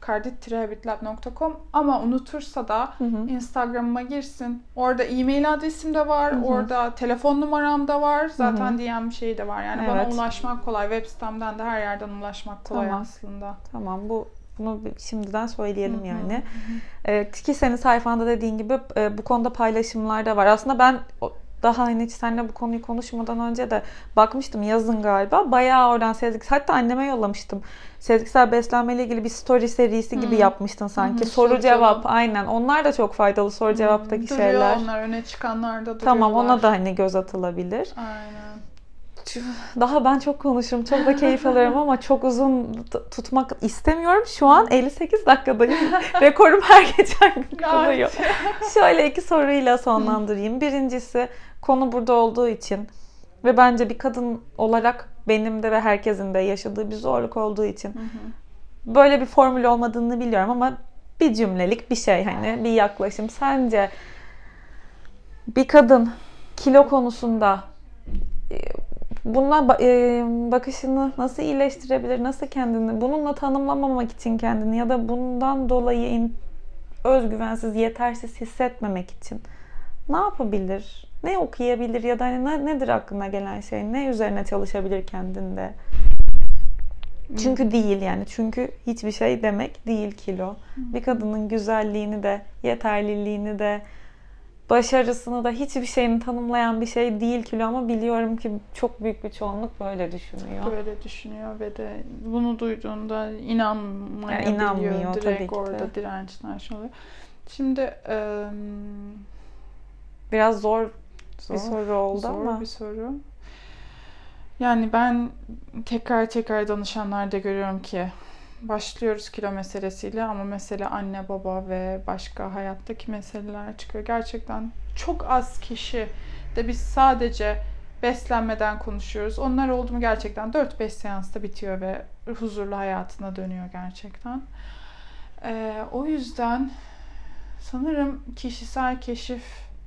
kardit-habitlab.com ama unutursa da Hı hı. Instagram'ıma girsin. Orada e-mail adresim de var. Orada telefon numaram da var. Zaten DM şey de var. Yani bana Evet. ulaşmak kolay. Web sitemden de her yerden ulaşmak kolay Tamam. aslında. Tamam bu bunu bir- şimdiden söyleyelim yani. Ee, ki senin sayfanda dediğin gibi e, bu konuda paylaşımlar da var. Aslında ben daha hani hiç seninle bu konuyu konuşmadan önce de bakmıştım yazın galiba. Bayağı oradan sezgisel hatta anneme yollamıştım. Sezgisel beslenmeyle ilgili bir story serisi gibi yapmıştın sanki. Hı hı, soru soru cevap cevap. aynen. Onlar da çok faydalı soru cevaptaki Duruyor şeyler. onlar öne çıkanlar da duruyorlar. Tamam ona da hani göz atılabilir. Aynen. Daha ben çok konuşurum. Çok da keyif alıyorum ama çok uzun tutmak istemiyorum. Şu an 58 dakikadayım. Rekorum her geçen gün kırılıyor. Şöyle iki soruyla sonlandırayım. Birincisi konu burada olduğu için ve bence bir kadın olarak benim de ve herkesin de yaşadığı bir zorluk olduğu için böyle bir formül olmadığını biliyorum ama bir cümlelik bir şey hani bir yaklaşım. Sence bir kadın kilo konusunda e, bununla e, bakışını nasıl iyileştirebilir? Nasıl kendini bununla tanımlamamak için kendini ya da bundan dolayı özgüvensiz, yetersiz hissetmemek için ne yapabilir? Ne okuyabilir ya da hani ne- nedir aklına gelen şey? Ne üzerine çalışabilir kendinde? Çünkü değil yani. Çünkü hiçbir şey demek değil kilo. Bir kadının güzelliğini de, yeterliliğini de, başarısını da hiçbir şeyini tanımlayan bir şey değil kilo ama biliyorum ki çok büyük bir çoğunluk böyle düşünüyor. Böyle düşünüyor ve de bunu duyduğunda inanmayabiliyor. Yani inanmıyor Direkt tabii ki de. orada dirençten şey oluyor. Şimdi eee, Biraz zor, zor, bir soru oldu zor ama. bir soru. Yani ben tekrar tekrar danışanlarda görüyorum ki başlıyoruz kilo meselesiyle ama mesele anne baba ve başka hayattaki meseleler çıkıyor. Gerçekten çok az kişi de biz sadece beslenmeden konuşuyoruz. Onlar oldu mu gerçekten 4-5 seansta bitiyor ve huzurlu hayatına dönüyor gerçekten. Ee, o yüzden sanırım kişisel keşif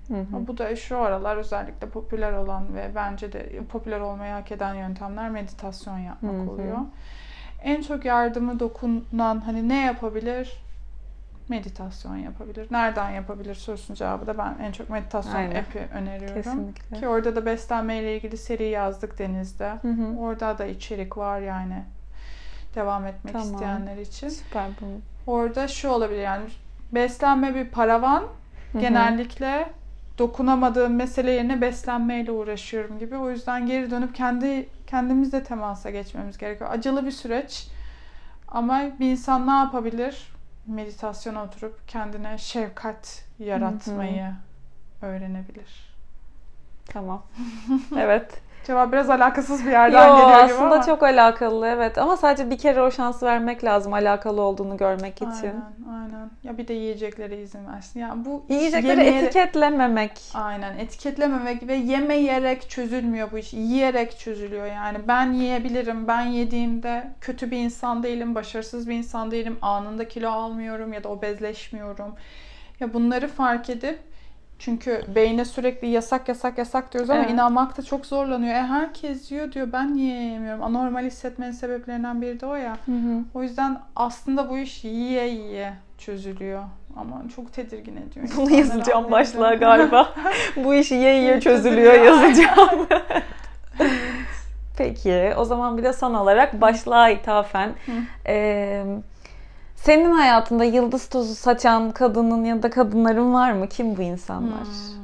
Hı hı. bu da şu aralar özellikle popüler olan ve bence de popüler olmayı hak eden yöntemler meditasyon yapmak Hı hı. oluyor. En çok yardımı dokunan hani ne yapabilir? Meditasyon yapabilir. Nereden yapabilir sorusunun cevabı da ben en çok meditasyon Aynen. app'i öneriyorum. Kesinlikle. Ki orada da beslenmeyle ilgili seri yazdık Deniz'de. Hı hı. Orada da içerik var yani devam etmek Tamam. isteyenler için. Süper bu. Orada şu olabilir yani beslenme bir paravan. Genellikle dokunamadığım mesele yerine beslenmeyle uğraşıyorum gibi. O yüzden geri dönüp kendi kendimizle temasa geçmemiz gerekiyor. Acılı bir süreç. Ama bir insan ne yapabilir? Meditasyona oturup kendine şefkat yaratmayı öğrenebilir. Tamam. Evet. Cevap biraz alakasız bir yerden Yo, geliyor gibi aslında ama. çok alakalı evet ama sadece bir kere o şansı vermek lazım alakalı olduğunu görmek için. Aynen, aynen. Ya bir de yiyeceklere izin versin. Ya bu Yiyecekleri yemeyerek- etiketlememek. Aynen etiketlememek ve yemeyerek çözülmüyor bu iş. Yiyerek çözülüyor yani. Ben yiyebilirim. Ben yediğimde kötü bir insan değilim, başarısız bir insan değilim. Anında kilo almıyorum ya da obezleşmiyorum. Ya bunları fark edip çünkü beyne sürekli yasak yasak yasak diyoruz ama Evet. inanmakta çok zorlanıyor. E herkes yiyor diyor. Ben niye yemiyorum? Anormal hissetmenin sebeplerinden biri de o ya. Hı hı. O yüzden aslında bu iş yiye yiye çözülüyor. Ama çok tedirgin ediyor. Bunu insanları yazacağım anlayınca. başlığa galiba. Bu iş yiye yiye Çözülüyor. yazacağım. Peki o zaman bir de son olarak başlığa ithafen Hı. eee, senin hayatında yıldız tozu saçan kadının ya da kadınların var mı? Kim bu insanlar? Hmm.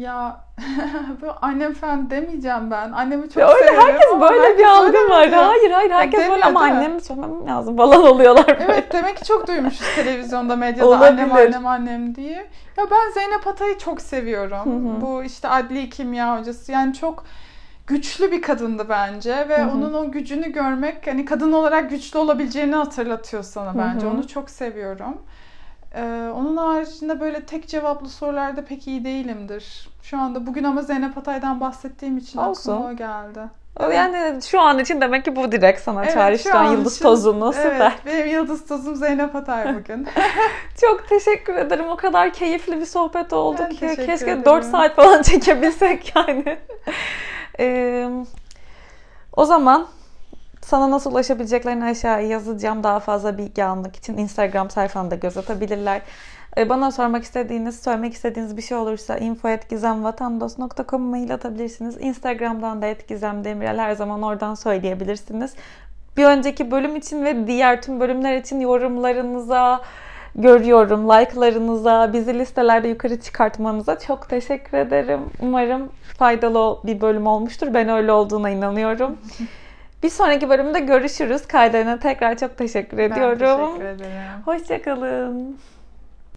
Ya bu annem falan demeyeceğim ben. Annemi çok Ya öyle severim herkes ama böyle bir herkes algı öyle var. diyor? Hayır hayır herkes böyle demiyor, ama değil mi? annem söylemem lazım falan oluyorlar böyle. Evet demek ki çok duymuşuz televizyonda medyada Olabilir. annem annem annem diye. Ya ben Zeynep Atay'ı çok seviyorum. Hı hı. Bu işte adli kimya hocası. Yani çok güçlü bir kadındı bence ve Hı hı. onun o gücünü görmek hani kadın olarak güçlü olabileceğini hatırlatıyor sana bence. Hı hı. Onu çok seviyorum. Ee, onun haricinde böyle tek cevaplı sorularda pek iyi değilimdir. Şu anda bugün ama Zeynep Atay'dan bahsettiğim için Olsun. aklıma o geldi. O Yani şu an için demek ki bu direkt sana Evet, çağrıştıran yıldız için- tozunu. Süper. Evet, benim yıldız tozum Zeynep Atay bugün. Çok teşekkür ederim. O kadar keyifli bir sohbet oldu Ben ki. Keşke ederim. 4 saat falan çekebilsek yani. Ee, o zaman sana nasıl ulaşabileceklerini aşağıya yazacağım. Daha fazla bilgi almak için Instagram sayfamda göz atabilirler. Ee, Bana sormak istediğiniz, söylemek istediğiniz bir şey olursa info.gizemvatandos.com mail atabilirsiniz. Instagram'dan da @gizemdemirel her zaman oradan söyleyebilirsiniz. Bir önceki bölüm için ve diğer tüm bölümler için yorumlarınıza, görüyorum, like'larınıza, bizi listelerde yukarı çıkartmanıza çok teşekkür ederim. Umarım faydalı bir bölüm olmuştur. Ben öyle olduğuna inanıyorum. Bir sonraki bölümde görüşürüz. Kaydına tekrar çok teşekkür Ben ediyorum. teşekkür ederim. Hoşçakalın.